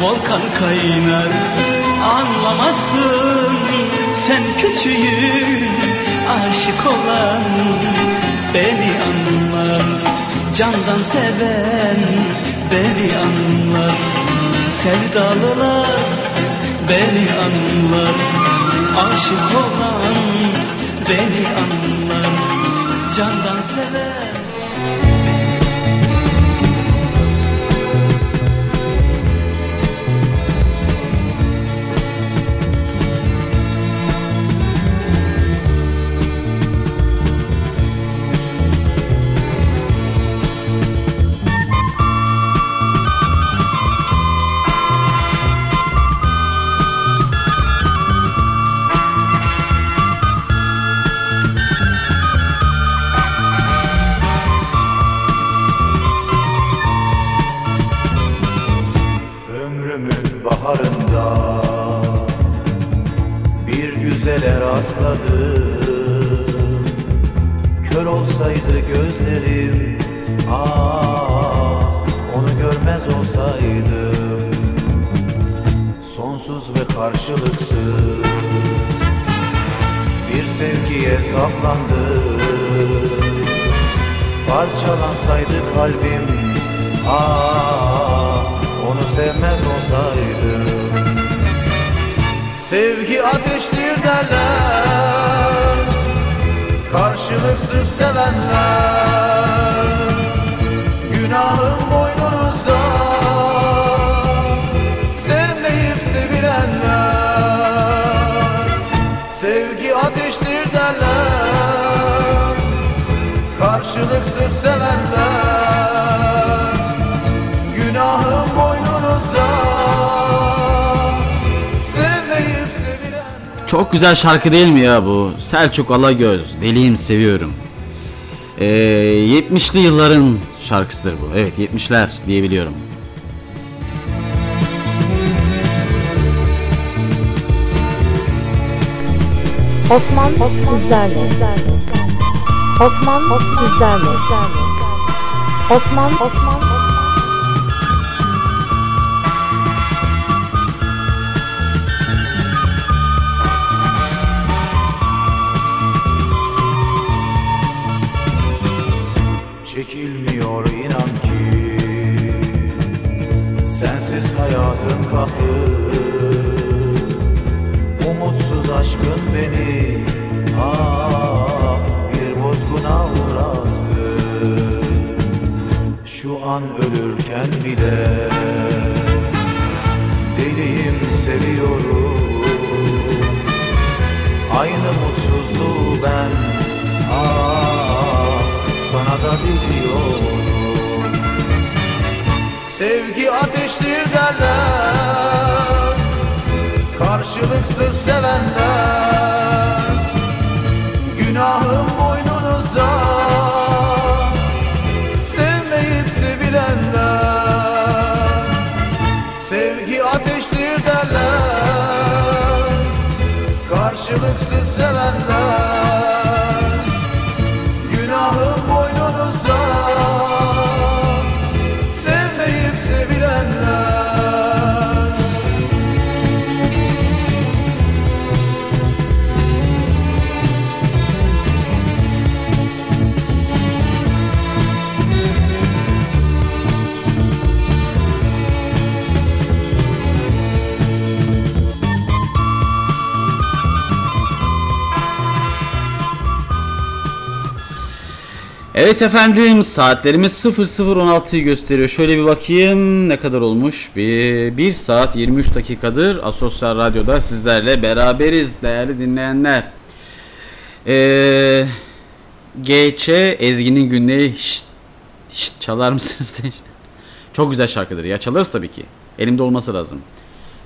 volkan kaynar. Anlamazsın sen küçüğün Aşık olan beni anlar Candan seven beni anlar Sevdalılar beni anlar Aşık olan beni anlar Candan seven güzel şarkı değil mi ya bu? Selçuk Alagöz, Deliyim Seviyorum. Ee, 70'li yılların şarkısıdır bu. Evet 70'ler diyebiliyorum. Osman sizlerle. Osman sizlerle. Osman Osman Efendim saatlerimiz 00.16'yı gösteriyor. Şöyle bir bakayım ne kadar olmuş? Bir, 1 saat 23 dakikadır Asosyal Radyo'da sizlerle beraberiz değerli dinleyenler. Ee, GÇ Ezgi'nin günleri şşt, şşt, çalar mısınız? [LAUGHS] Çok güzel şarkıdır ya çalarız tabii ki. Elimde olması lazım.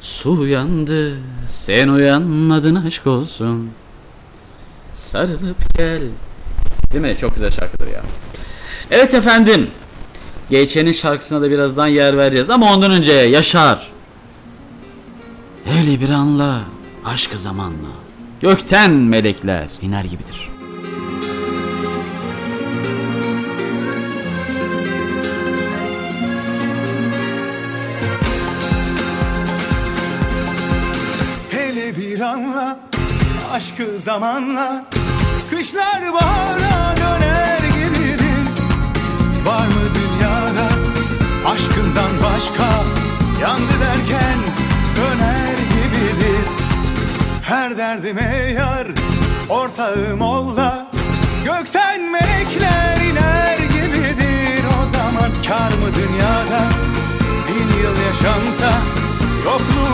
Su uyandı sen uyanmadın aşk olsun. Sarılıp gel. Değil mi? Çok güzel şarkıdır ya. Evet efendim. Geçenin şarkısına da birazdan yer vereceğiz. Ama ondan önce Yaşar. Hele bir anla, aşkı zamanla. Gökten melekler iner gibidir. Hele bir anla, aşkı zamanla. Kışlar bahar derdime yar Ortağım ol da Gökten melekler iner gibidir O zaman. Kar mı dünyada? Bin yıl yaşansa Yokluğu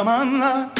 zamanla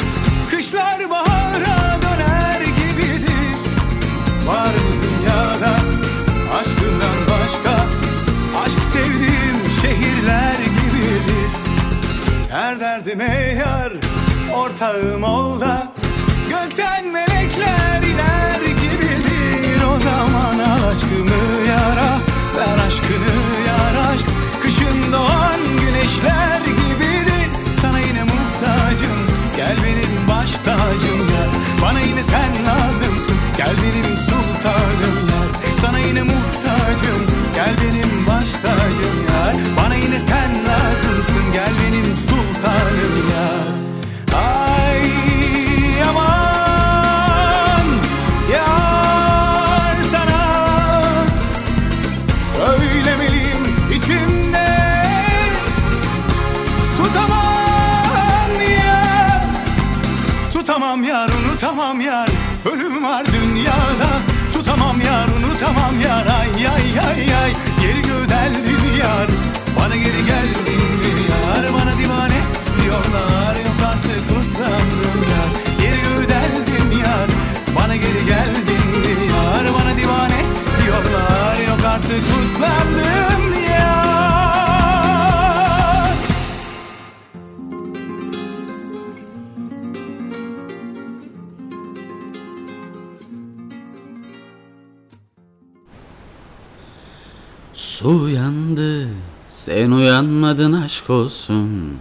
olsun.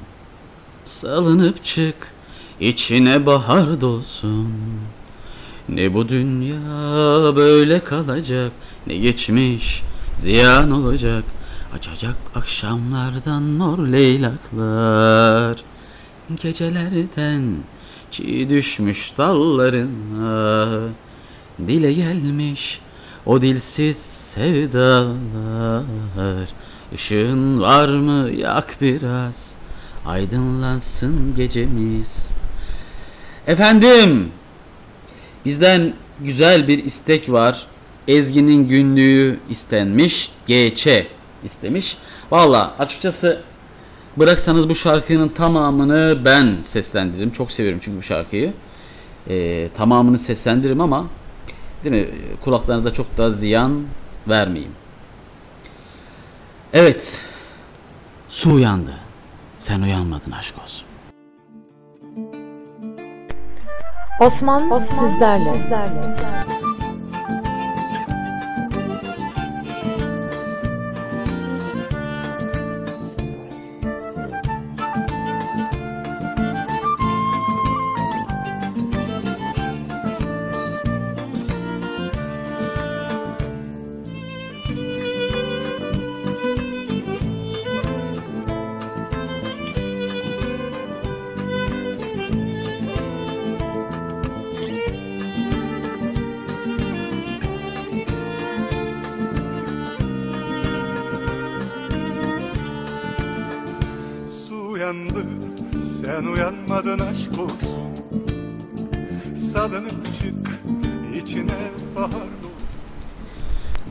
Salınıp çık, içine bahar dolsun. Ne bu dünya böyle kalacak, ne geçmiş ziyan olacak. Açacak akşamlardan mor leylaklar. Gecelerden çiğ düşmüş dallarına. Dile gelmiş o dilsiz sevdalar Işığın var mı? Yak biraz. Aydınlansın gecemiz. Efendim Bizden güzel bir istek var. Ezgi'nin günlüğü istenmiş GÇ istemiş. Valla açıkçası Bıraksanız bu şarkının tamamını ben seslendiririm. Çok seviyorum çünkü bu şarkıyı. Ee, Tamamını seslendiririm ama Değil mi? Kulaklarınıza çok da ziyan vermeyeyim. Evet. Su uyandı. Sen uyanmadın aşk olsun. Osman, Osman sizlerle. sizlerle.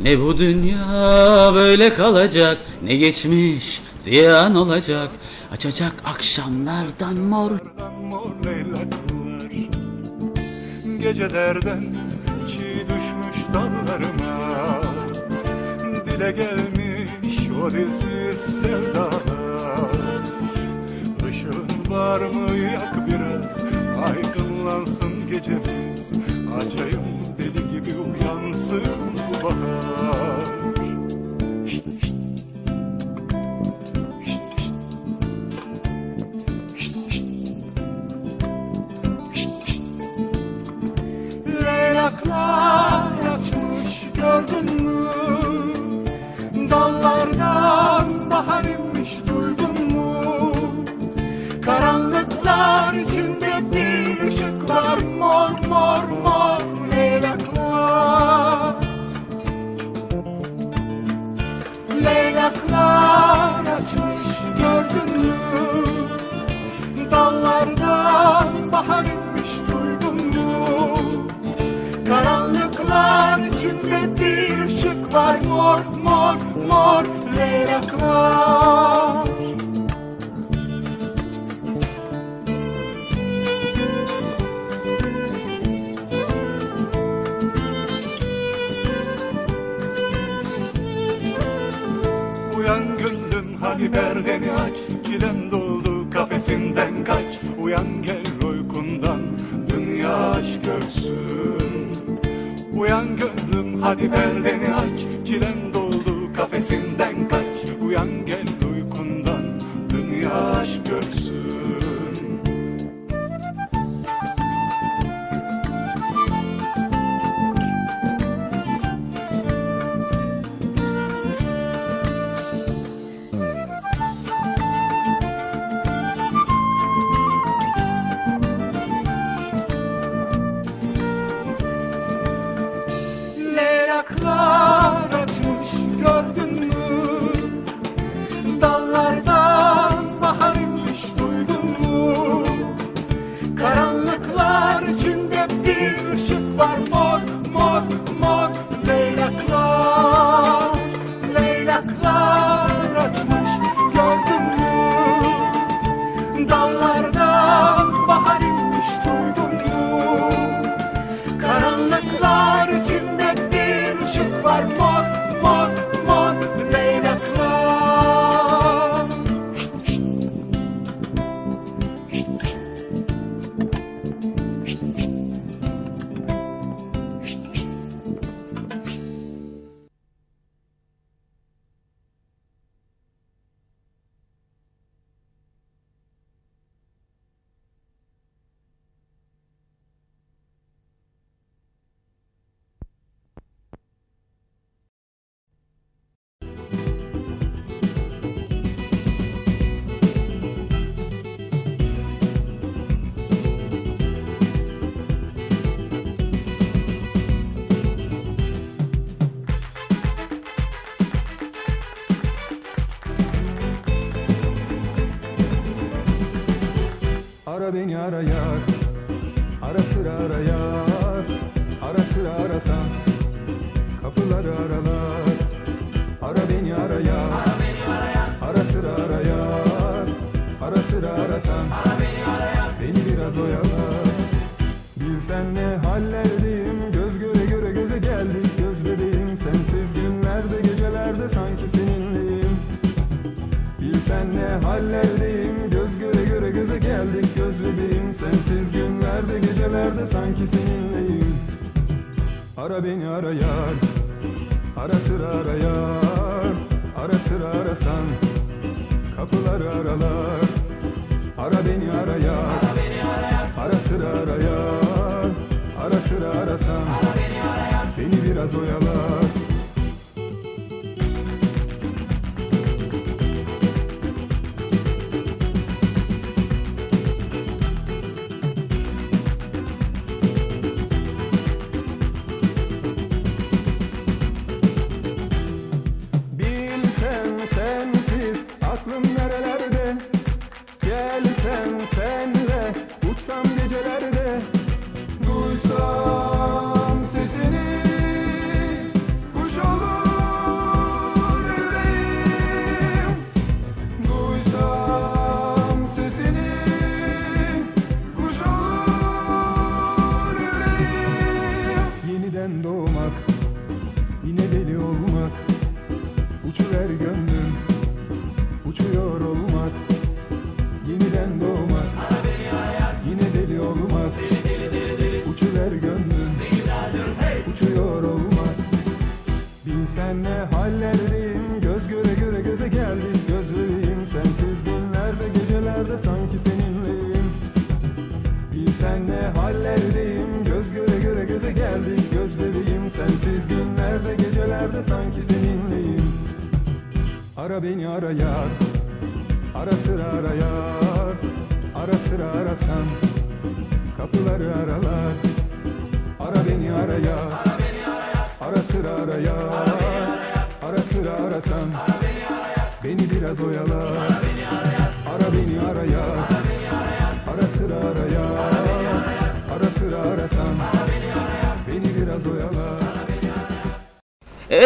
Ne bu dünya böyle kalacak, ne geçmiş ziyan olacak. Açacak akşamlardan mor. Gecelerden çiğ düşmüş dallarıma. Dile gelmiş o dilsiz sevdalar. Işığın var mı yak biraz? Aydınlansın gecemiz. Açayım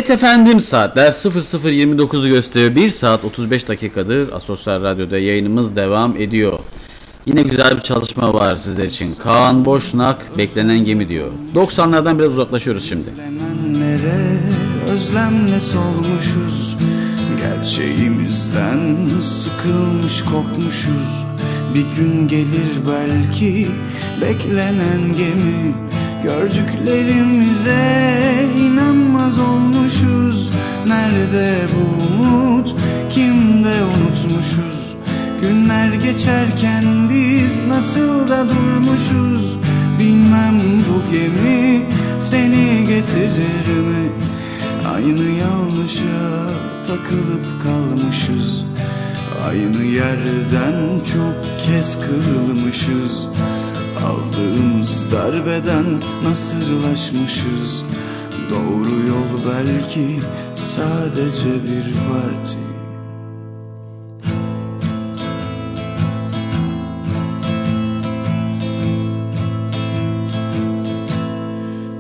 Evet efendim saatler 00.29'u gösteriyor. 1 saat 35 dakikadır Asosyal Radyo'da yayınımız devam ediyor. Yine güzel bir çalışma var sizler için. Kaan Boşnak beklenen gemi diyor. 90'lardan biraz uzaklaşıyoruz şimdi. Özlenenlere özlemle solmuşuz Gerçeğimizden sıkılmış kopmuşuz Bir gün gelir belki beklenen gemi Gördüklerimize inanmaz olmuşuz. Nerede bu umut? Kimde unutmuşuz? Günler geçerken biz nasıl da durmuşuz? Bilmem bu gemi seni getirir mi? Aynı yanlışa takılıp kalmışız. Aynı yerden çok kez kırılmışız Aldığımız darbeden nasırlaşmışız. Doğru yol belki sadece bir parti.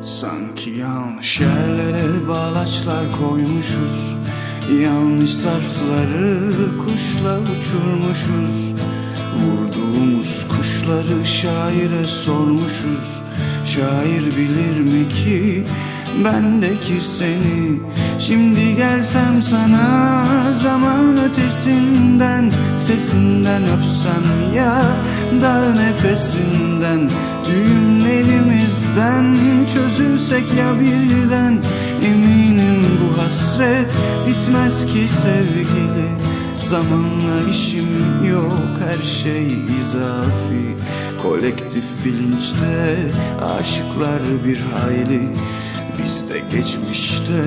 Sanki yanlış yerlere bağlaçlar koymuşuz. Yanlış zarfları kuşla uçurmuşuz Vurduğumuz kuşları şaire sormuşuz. Şair bilir mi ki bendeki seni? Şimdi gelsem sana zaman ötesinden Sesinden öpsem ya da nefesinden. Düğümlerimizden çözülsek ya birden Eminim bu hasret bitmez ki sevgili Zamanla işim yok her şey izafi. Kolektif bilinçte aşıklar bir hayli. Biz de geçmişte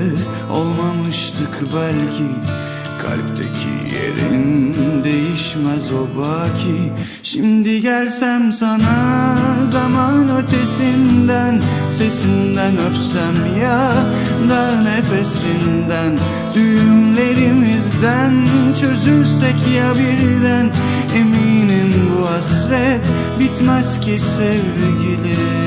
olmamıştık belki Kalpteki yerin değişmez o baki. Şimdi gelsem sana zaman ötesinden Sesinden öpsem ya da nefesinden. Düğümlerimizden çözülsek ya birden Eminim bu hasret bitmez ki sevgilim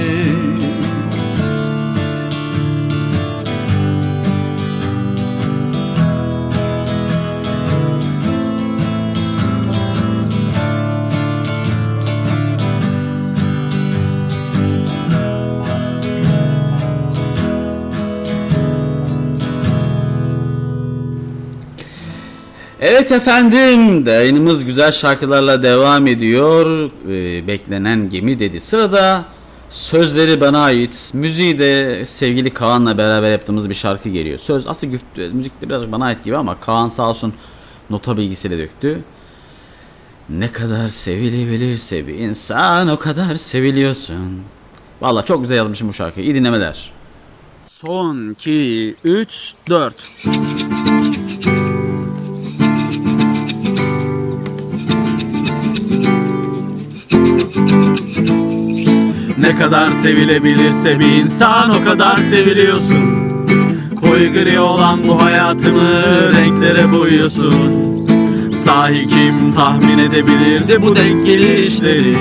Evet efendim, yayınımız güzel şarkılarla devam ediyor. Ee, beklenen gemi dedi. Sırada sözleri bana ait, müziği de sevgili Kaan'la beraber yaptığımız bir şarkı geliyor. Söz aslında güf- müzik de biraz bana ait gibi ama Kaan sağ olsun nota bilgisiyle döktü. Ne kadar sevilebilirse bir insan o kadar seviliyorsun. Valla çok güzel yazmışım bu şarkıyı. İyi dinlemeler. Son 2, 3, 4. Ne kadar sevilebilirse bir insan o kadar seviliyorsun. Koyu gri olan bu hayatımı renklere boyuyorsun. Sahi kim tahmin edebilirdi bu denk gelişleri?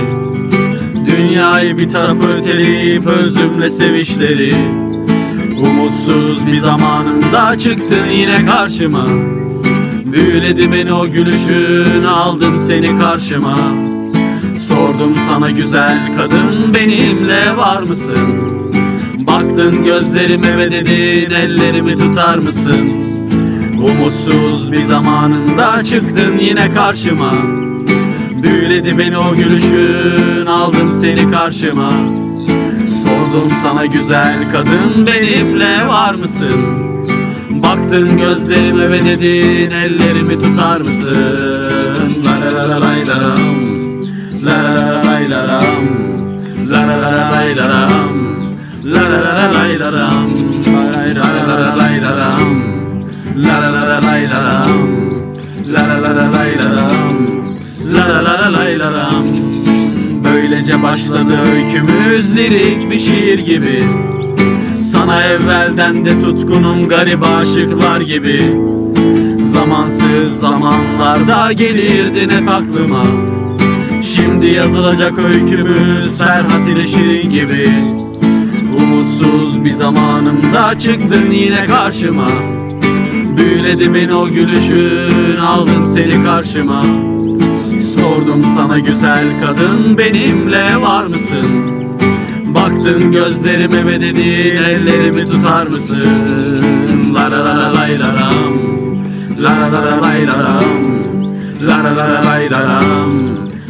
Dünyayı bir tarafa öteleyip özümle sevişleri. Umutsuz bir zamanında çıktın yine karşıma. Büyüledi beni o gülüşün aldım seni karşıma Sordum sana güzel kadın benimle var mısın? Baktın gözlerime ve dedin ellerimi tutar mısın? Umutsuz bir zamanında çıktın yine karşıma Büyüledi beni o gülüşün aldım seni karşıma Sordum sana güzel kadın benimle var mısın? Baktın gözlerime ve dedin ellerimi tutar mısın? La la la la la la La la la la la lam La la la la la la lam La la la la la la lam La la la la la la lam La la la la la la lam La la la la la la lam La la la la la la lam Böylece başladı öykümüz lirik bir şiir gibi Sana evvelden de tutkunum garip aşıklar gibi Zamansız zamanlarda gelirdin hep aklıma Şimdi yazılacak öykümüz Ferhat ile Şirin gibi. Umutsuz bir zamanımda çıktın yine karşıma. Büyüledi beni o gülüşün aldım seni karşıma. Sordum sana güzel kadın benimle var mısın? Baktın gözlerime ve dedin ellerimi tutar mısın? La la la la lay la lam La la la la lay la lam La la la la lay la lam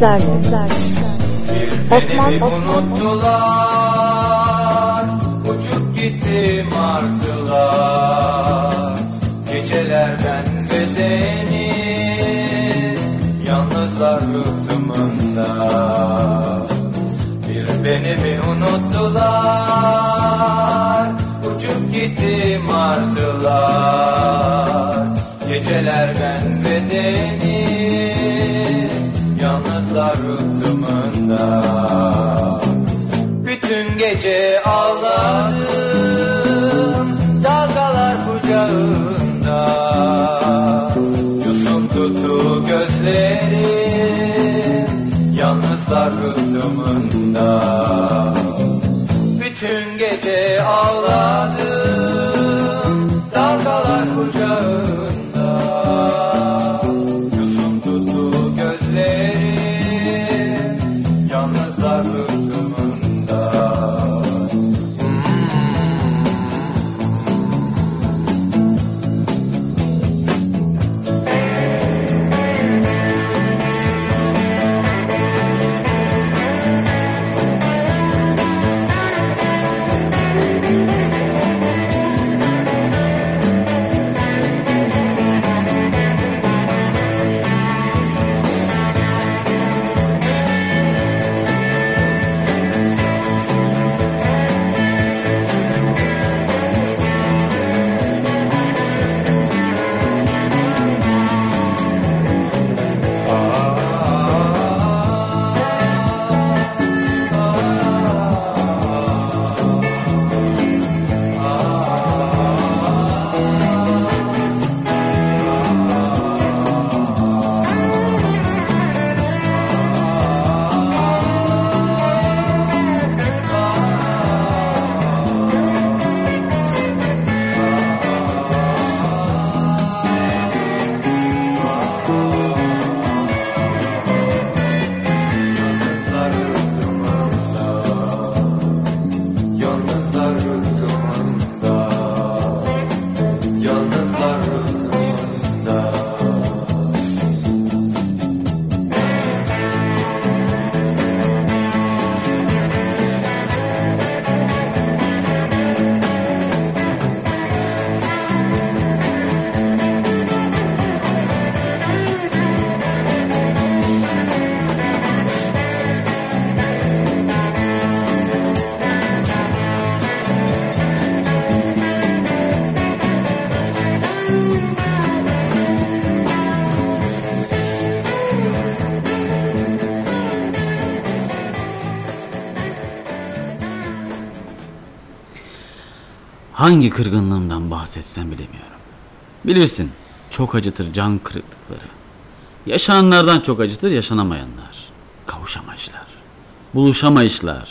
Dertler Dertler Osman Osman hangi kırgınlığımdan bahsetsem bilemiyorum. Bilirsin çok acıtır can kırıklıkları. Yaşananlardan çok acıtır yaşanamayanlar. Kavuşamayışlar. Buluşamayışlar.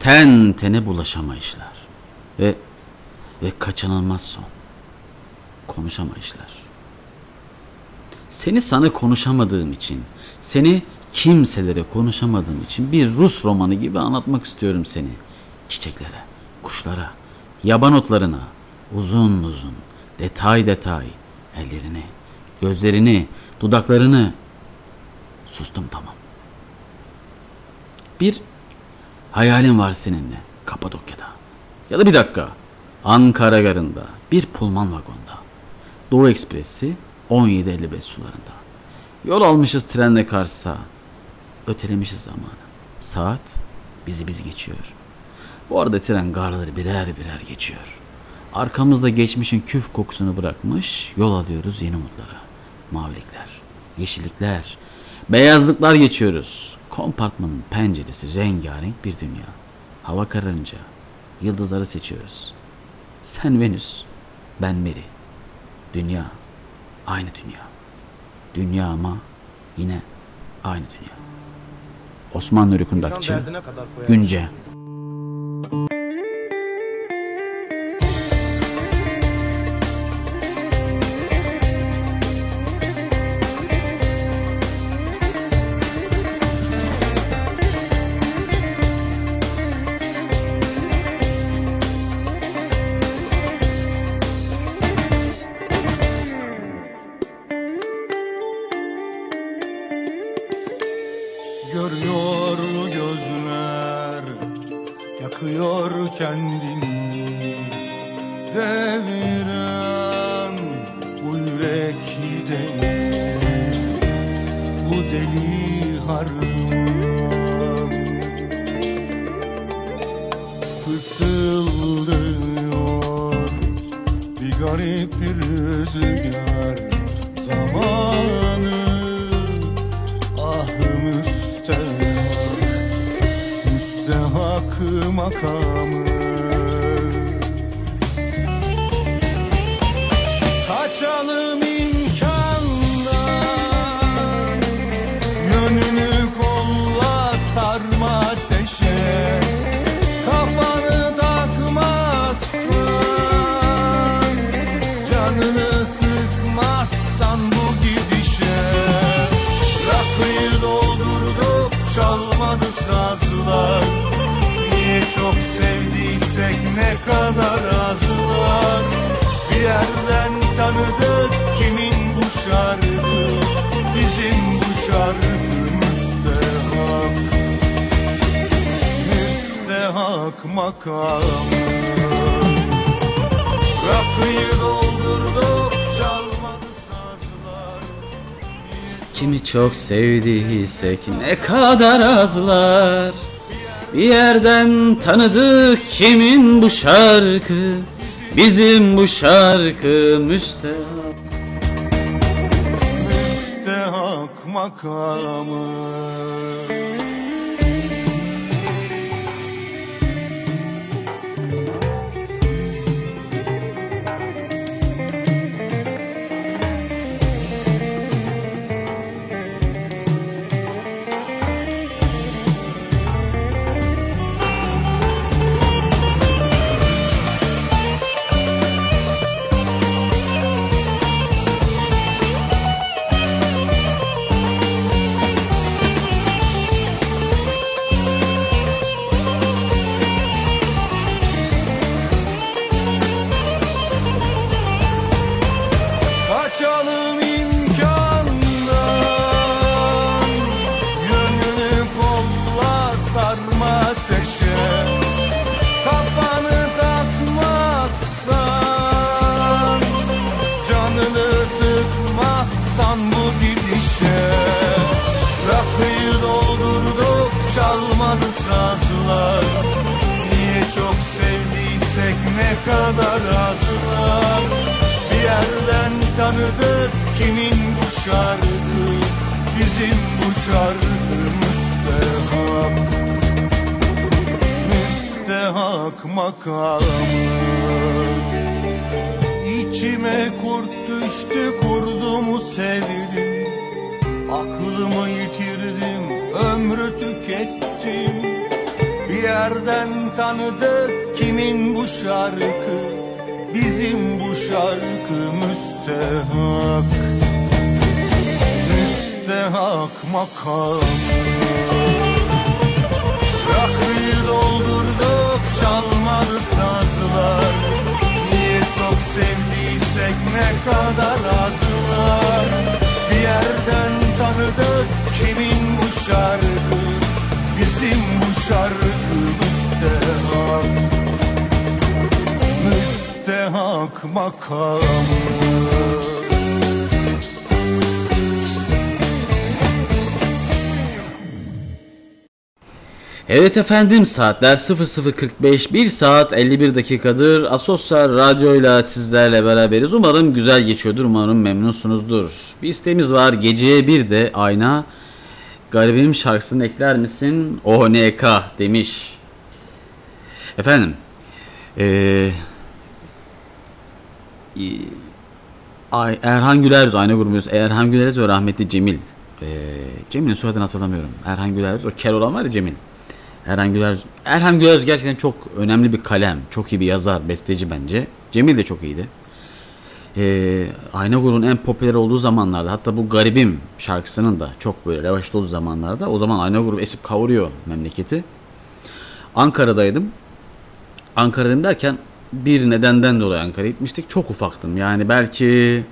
Ten tene bulaşamayışlar. Ve ve kaçınılmaz son. Konuşamayışlar. Seni sana konuşamadığım için, seni kimselere konuşamadığım için bir Rus romanı gibi anlatmak istiyorum seni. Çiçeklere, kuşlara, yaban otlarına, uzun uzun, detay detay, ellerini, gözlerini, dudaklarını. Sustum tamam. Bir hayalim var seninle Kapadokya'da. Ya da bir dakika. Ankara garında bir pulman vagonda. Doğu Ekspresi 17.55 sularında. Yol almışız trenle Kars'a. Ötelemişiz zamanı. Saat bizi biz geçiyor. Bu arada tren garları birer birer geçiyor. Arkamızda geçmişin küf kokusunu bırakmış yol alıyoruz yeni umutlara. Mavilikler, yeşillikler, beyazlıklar geçiyoruz. Kompartmanın penceresi rengarenk bir dünya. Hava kararınca yıldızları seçiyoruz. Sen Venüs, ben Meri. Dünya, aynı dünya. Dünya ama yine aynı dünya. Osman Nuri Kundakçı, derdine kadar koyar. Günce. Thank you. Sevdiysek ne kadar azlar. Bir yerden tanıdık kimin bu şarkı? Bizim bu şarkı müstehak. Müstehak makamı Efendim saatler 00.45 1 saat 51 dakikadır Asosyal Radyo'yla sizlerle beraberiz. Umarım güzel geçiyordur, umarım memnunsunuzdur. Bir isteğimiz var geceye bir de ayna garibim şarkısını ekler misin? ONK demiş. Efendim ee, Ay, Erhan Güler Ayna grubumuz Erhan Güler ve rahmetli Cemil ee, Cemil'in soyadını hatırlamıyorum. Erhan Güler o kel olan var ya Cemil. Erhan Güler, Erhan Güler gerçekten çok önemli bir kalem. Çok iyi bir yazar, besteci bence. Cemil de çok iyiydi. Ee, Ayna grubunun en popüler olduğu zamanlarda hatta bu Garibim şarkısının da çok böyle revaçta olduğu zamanlarda o zaman Ayna grubu esip kavuruyor memleketi. Ankara'daydım. Ankara'dayım derken bir nedenden dolayı Ankara'ya gitmiştik. Çok ufaktım. Yani belki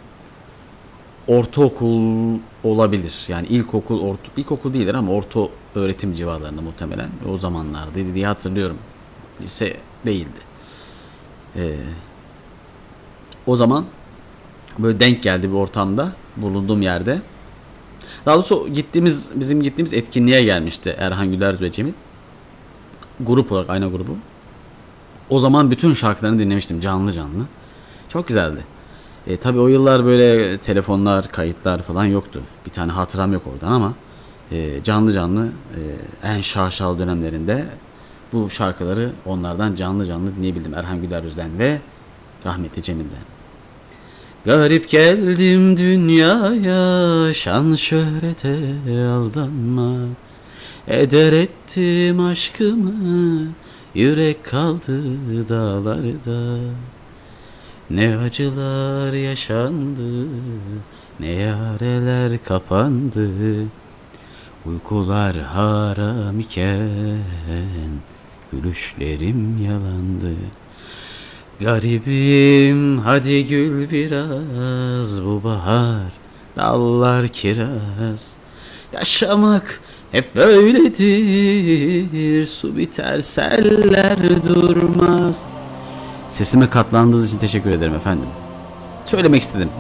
ortaokul olabilir. Yani ilkokul, orta, ilkokul değildir ama orta öğretim civarlarında muhtemelen. O zamanlardaydı diye hatırlıyorum. Lise değildi. Ee, o zaman böyle denk geldi bir ortamda bulunduğum yerde. Daha doğrusu gittiğimiz bizim gittiğimiz etkinliğe gelmişti Erhan Güler ve Cemil. Grup olarak aynı grubu. O zaman bütün şarkılarını dinlemiştim canlı canlı. Çok güzeldi. E, tabii o yıllar böyle telefonlar, kayıtlar falan yoktu. Bir tane hatıram yok oradan ama e, canlı canlı e, en şaşalı dönemlerinde bu şarkıları onlardan canlı canlı dinleyebildim. Erhan Güler Özden ve rahmetli Cemil'den. Garip geldim dünyaya şan şöhrete aldanma Eder ettim aşkımı yürek kaldı dağlarda ne acılar yaşandı, ne yareler kapandı. Uykular haram iken, gülüşlerim yalandı. Garibim hadi gül biraz bu bahar, dallar kiraz. Yaşamak hep böyledir, su biter seller durmaz. Sesime katlandığınız için teşekkür ederim efendim. Söylemek istedim.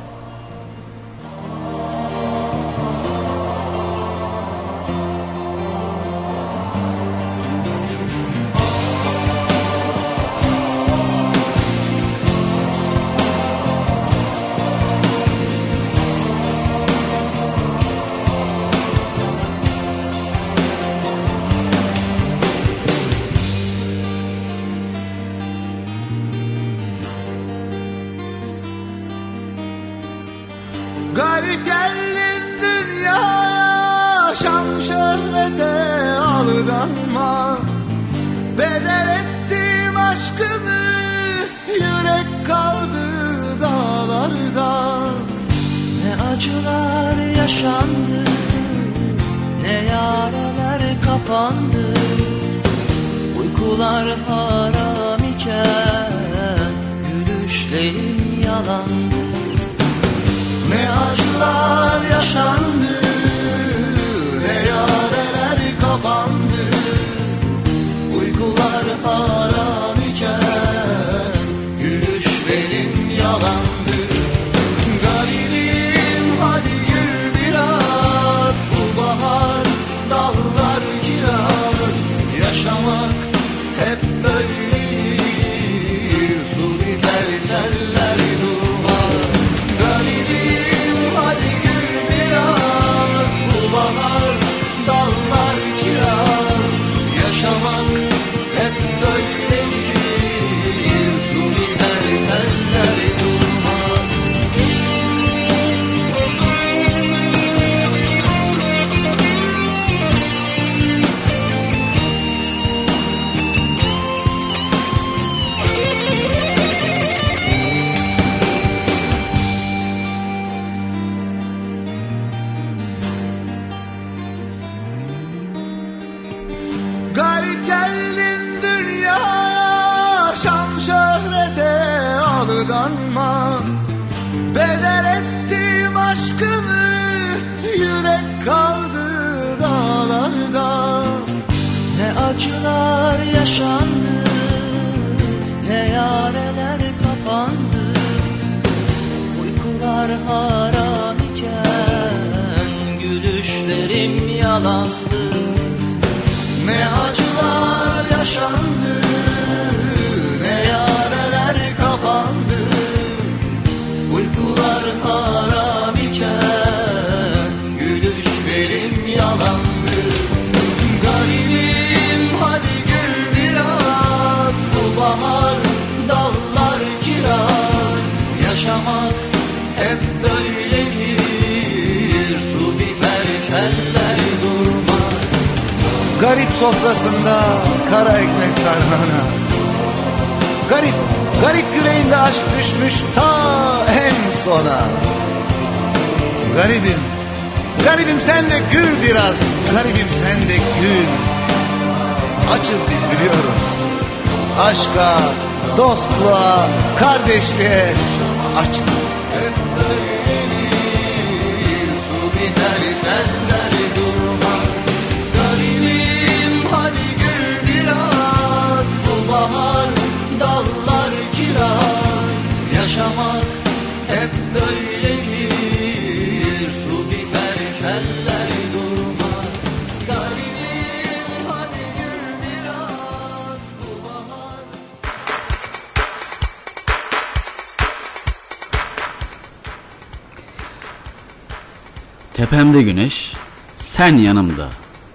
Sen yanımda.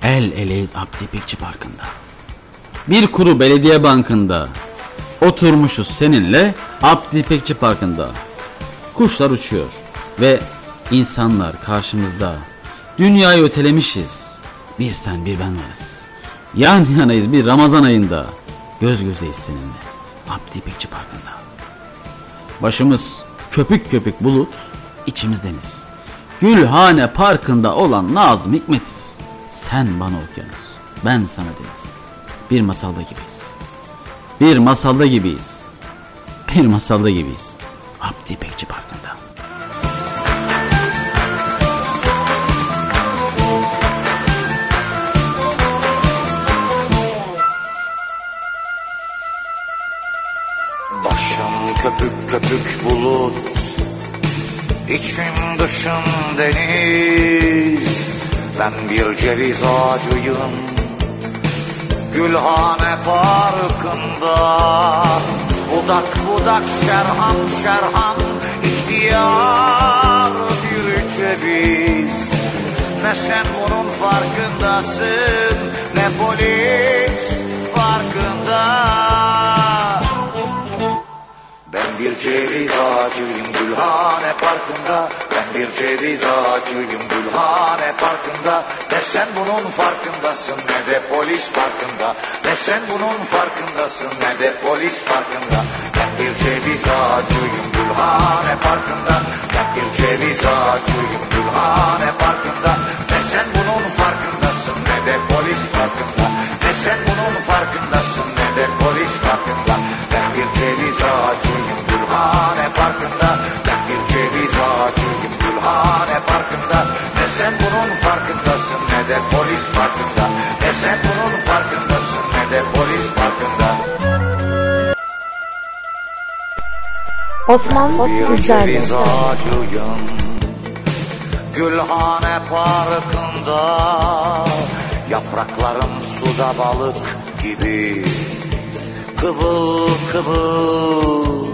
El eleyiz Abdi Pikçi Parkı'nda. Bir kuru belediye bankında. Oturmuşuz seninle Abdi İpekçi Parkı'nda. Kuşlar uçuyor ve insanlar karşımızda. Dünyayı ötelemişiz. Bir sen bir ben varız. Yan yanayız bir Ramazan ayında. Göz gözeyiz seninle. Abdi İpekçi Parkı'nda. Başımız köpük köpük bulut, içimiz deniz. Gülhane Parkı'nda olan Nazım Hikmetiz. Sen bana okyanus, ben sana deniz. Bir masalda gibiyiz. Bir masalda gibiyiz. Bir masalda gibiyiz. Abdi İpekçi Parkı'nda. Başım köpük köpük bulut İçim dışım deniz. Ben bir ceviz ağacıyım Gülhane parkında. Budak budak şerhan şerhan ihtiyar bir ceviz. Ne sen bunun farkındasın Ne polis farkında bir ceviz ağacıyım Gülhane Parkı'nda. Ben bir ceviz ağacıyım Gülhane Parkı'nda. Ne sen bunun farkındasın ne de polis farkında Ne sen bunun farkındasın ne de polis farkında Ben bir ceviz ağacıyım Gülhane Parkı'nda. Ben bir ceviz ağacıyım Gülhane Parkı'nda Osman Bir Sizlerle. ceviz ağacıyım Gülhane Parkı'nda. Yapraklarım suda balık gibi. Kıvıl kıvıl.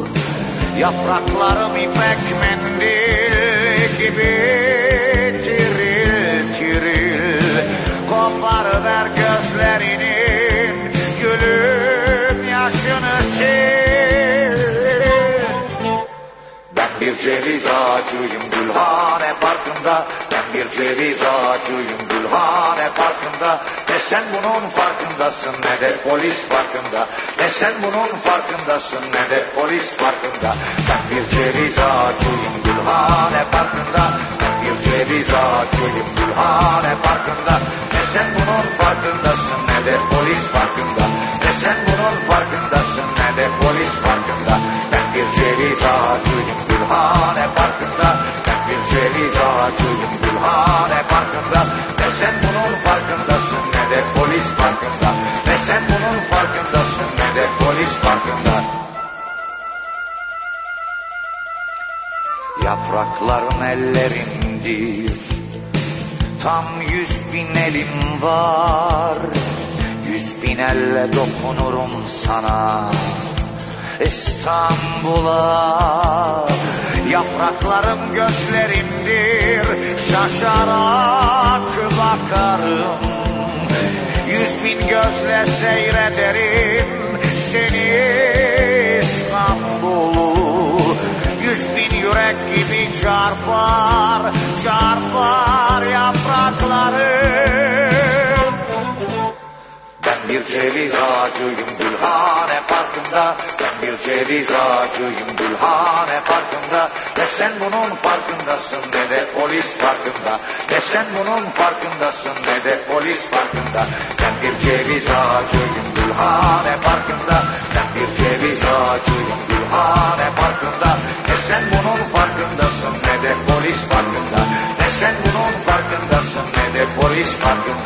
Yapraklarım ipek mendil gibi. Tiril tiril. Koparıver gözlerinin Gülüm ceviz ağacıyım Gülhane Parkı'nda. Ben bir ceviz ağacıyım Gülhane Parkı'nda. Ne sen bunun farkındasın ne de polis farkında. Ne sen bunun farkındasın ne de polis farkında. Ben bir ceviz ağacıyım Gülhane Parkı'nda. Ben bir ceviz ağacıyım Gülhane Parkı'nda. Ne sen bunun farkındasın ne de polis farkında biz ağaçıyız Gülhane farkında Ne sen bunun farkındasın ne de polis farkındasın ne de Tam yüz bin elim var. Yüz bin elle dokunurum sana. İstanbul'a. Yapraklarım gözlerimdir Şaşarak bakarım. Yüz bin gözle seyrederim Seni İstanbul'u. Yüz bin yürek gibi çarpar Çarpar yaprakları. Bir ceviz ağacıyım Gülhane parkında. Ben bir ceviz ağacıyım Gülhane parkında. Ne sen bunun farkındasın ne de polis farkında. Ne sen bunun farkındasın ne de polis farkında. Ben bir ceviz ağacıyım Gülhane parkında. Ben bir ceviz ağacıyım Gülhane parkında. Ne sen bunun farkındasın ne de polis farkında. Ne sen bunun farkındasın ne de polis farkında.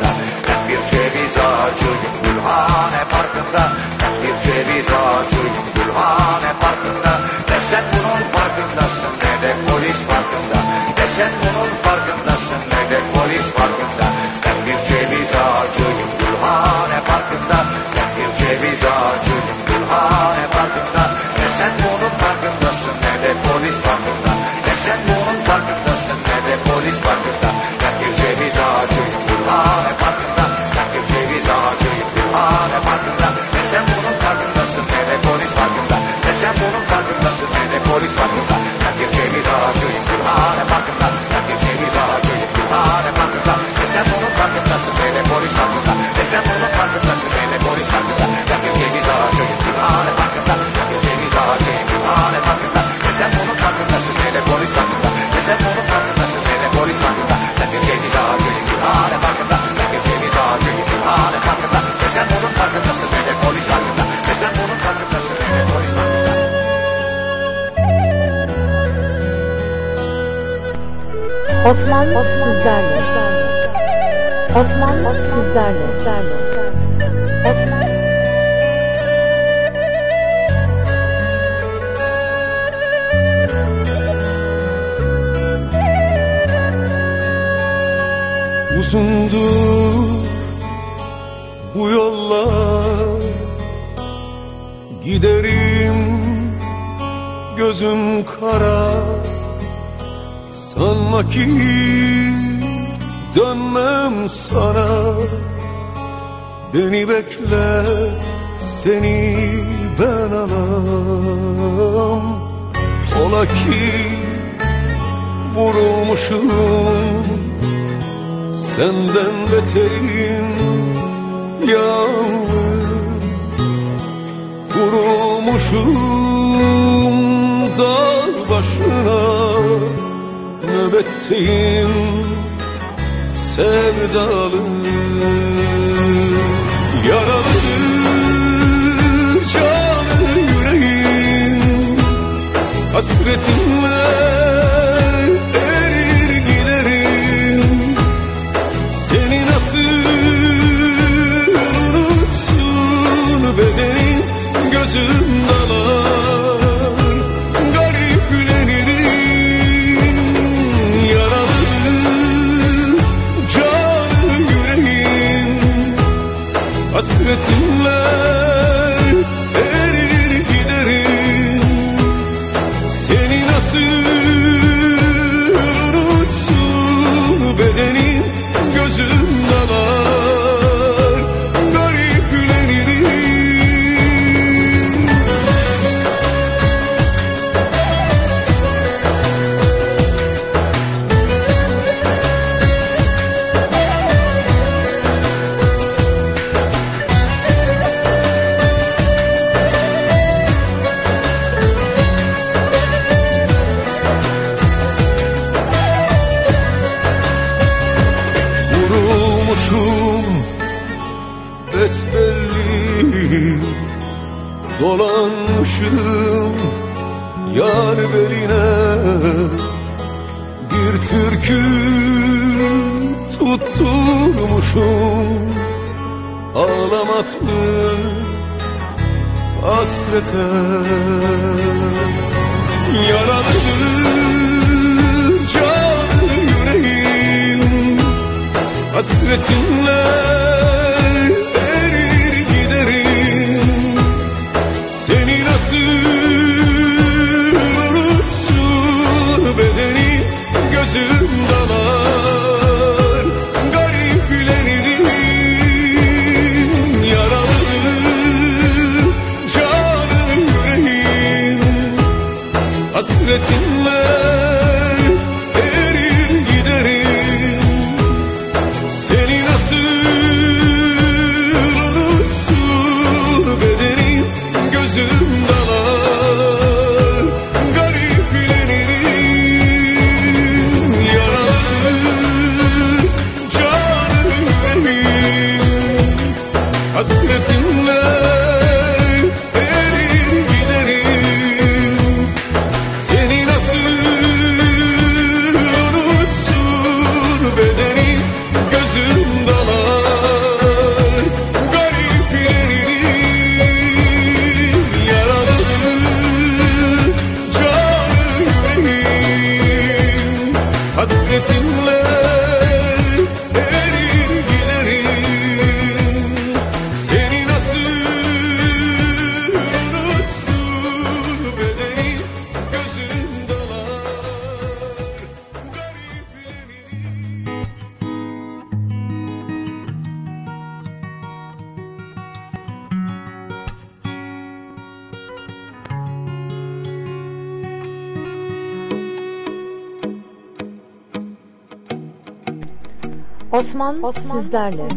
Osman, Osman. sizlerle.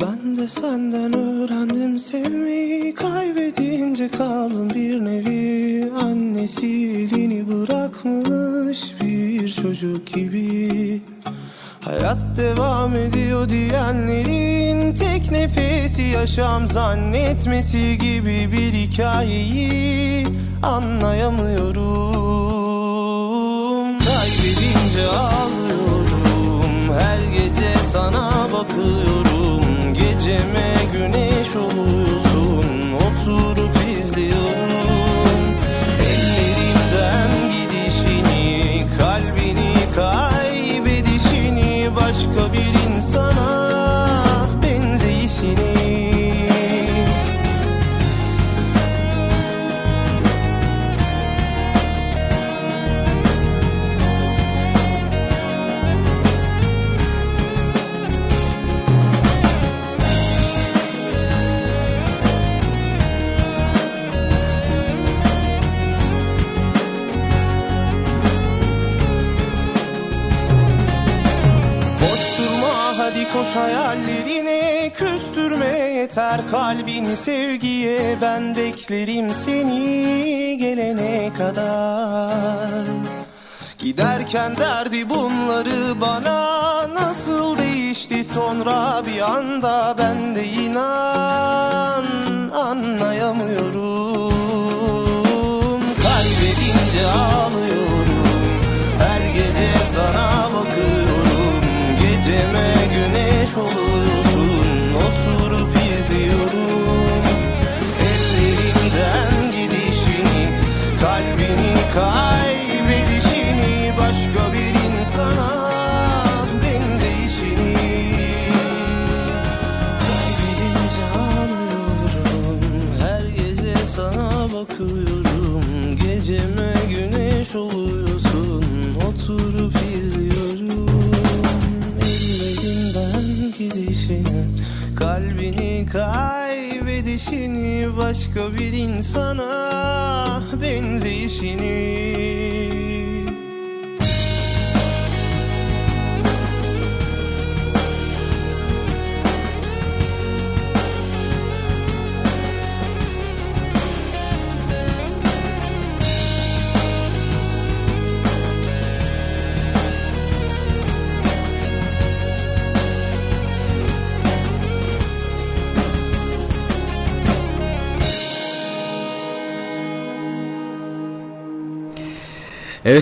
Ben de senden öğrendim sevmeyi Kaybedince kaldım bir nevi. Annesi elini bırakmış bir çocuk gibi. Hayat devam ediyor diyenlerin Tek nefesi yaşam zannetmesi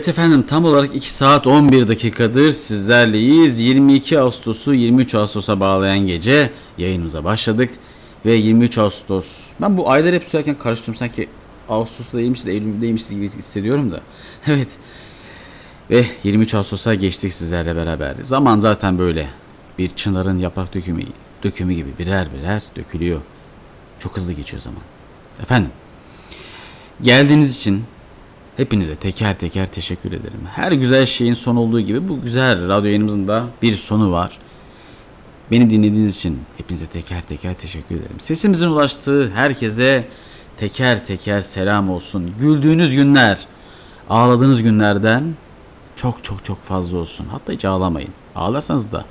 Evet efendim tam olarak 2 saat 11 dakikadır sizlerleyiz. 22 Ağustos'u 23 Ağustos'a bağlayan gece yayınımıza başladık. Ve 23 Ağustos. Ben bu ayları hep söylerken karıştırdım sanki Ağustos'taymışız da Eylül'deymişiz gibi hissediyorum da. [LAUGHS] Evet. Ve 23 Ağustos'a geçtik sizlerle beraber. Zaman zaten böyle. Bir çınarın yaprak dökümü, dökümü gibi birer birer dökülüyor. Çok hızlı geçiyor zaman. Efendim. Geldiğiniz için Hepinize teker teker teşekkür ederim. Her güzel şeyin son olduğu gibi bu güzel radyo yayınımızın da bir sonu var. Beni dinlediğiniz için hepinize teker teker teşekkür ederim. Sesimizin ulaştığı herkese teker teker selam olsun. Güldüğünüz günler, ağladığınız günlerden çok çok çok fazla olsun. Hatta hiç ağlamayın. Ağlarsanız da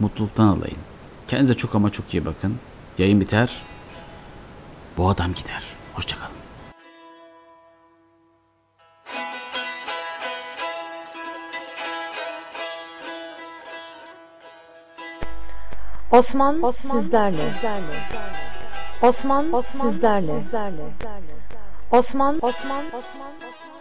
mutluluktan alayın. Kendinize çok ama çok iyi bakın. Yayın biter. Bu adam gider. Hoşçakalın. Osman, Osman sizlerle. Osman, Osman sizlerle. Osman, Osman, Osman, Allah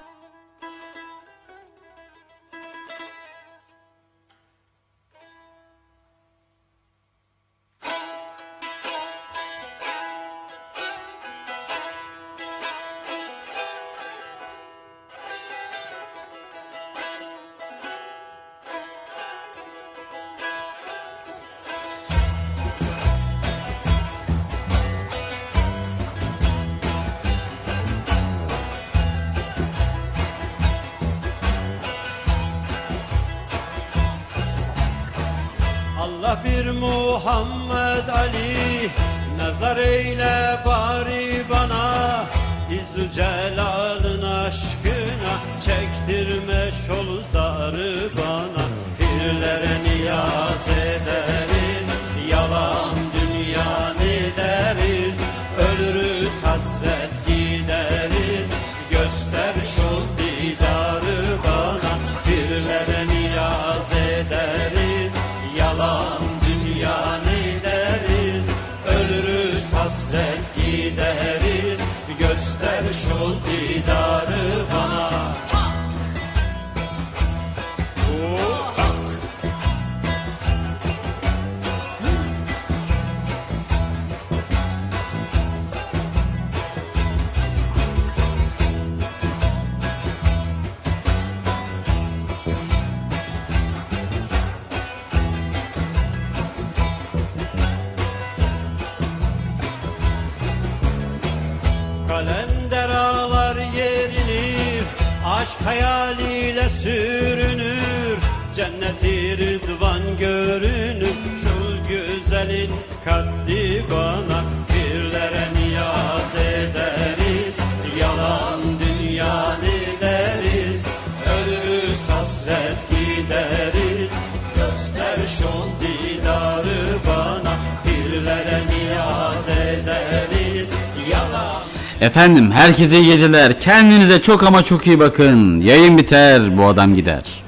Efendim herkese iyi geceler. Kendinize çok ama çok iyi bakın. Yayın biter bu adam gider.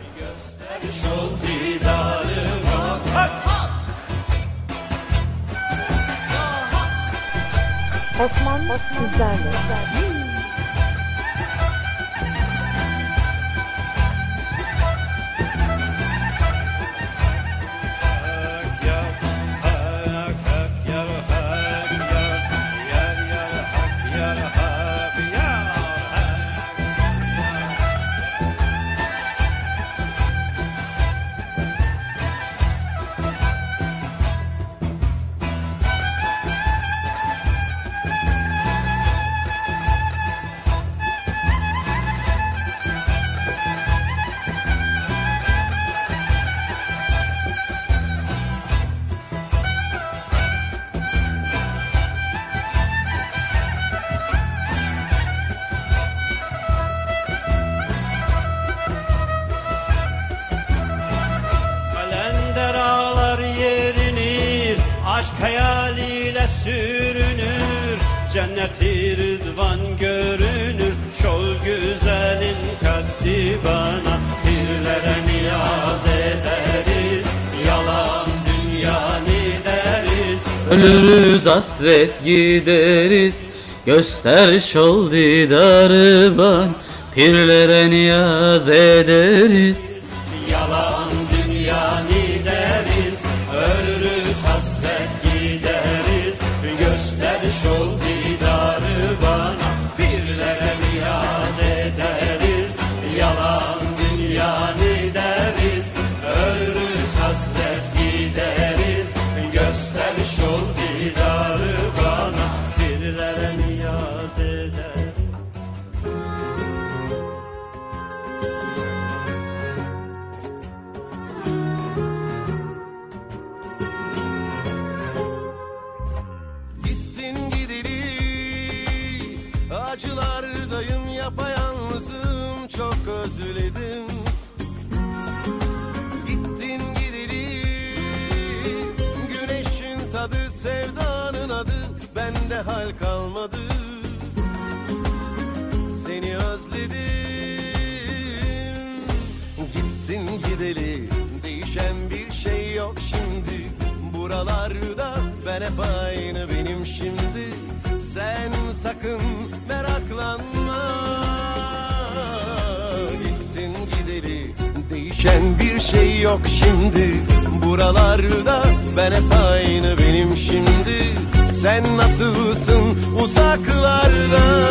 nimeti rıdvan görünür Şol güzelin kaddi bana. Pirlere niyaz ederiz Yalan dünya deriz Ölürüz hasret gideriz Göster şol didarı ban Pirlere niyaz ederiz. şey yok şimdi. Buralarda ben hep aynı benim şimdi. Sen nasılsın uzaklarda?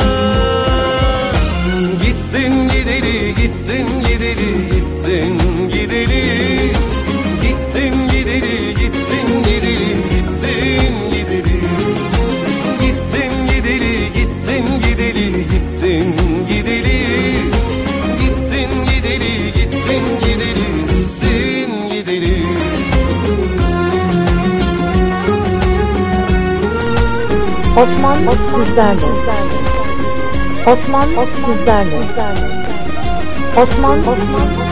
Gittin gideli gittin gideli gittin gideli. Osmanlı bizlerle. Osmanlı bizlerle. Osmanlı bizlerle.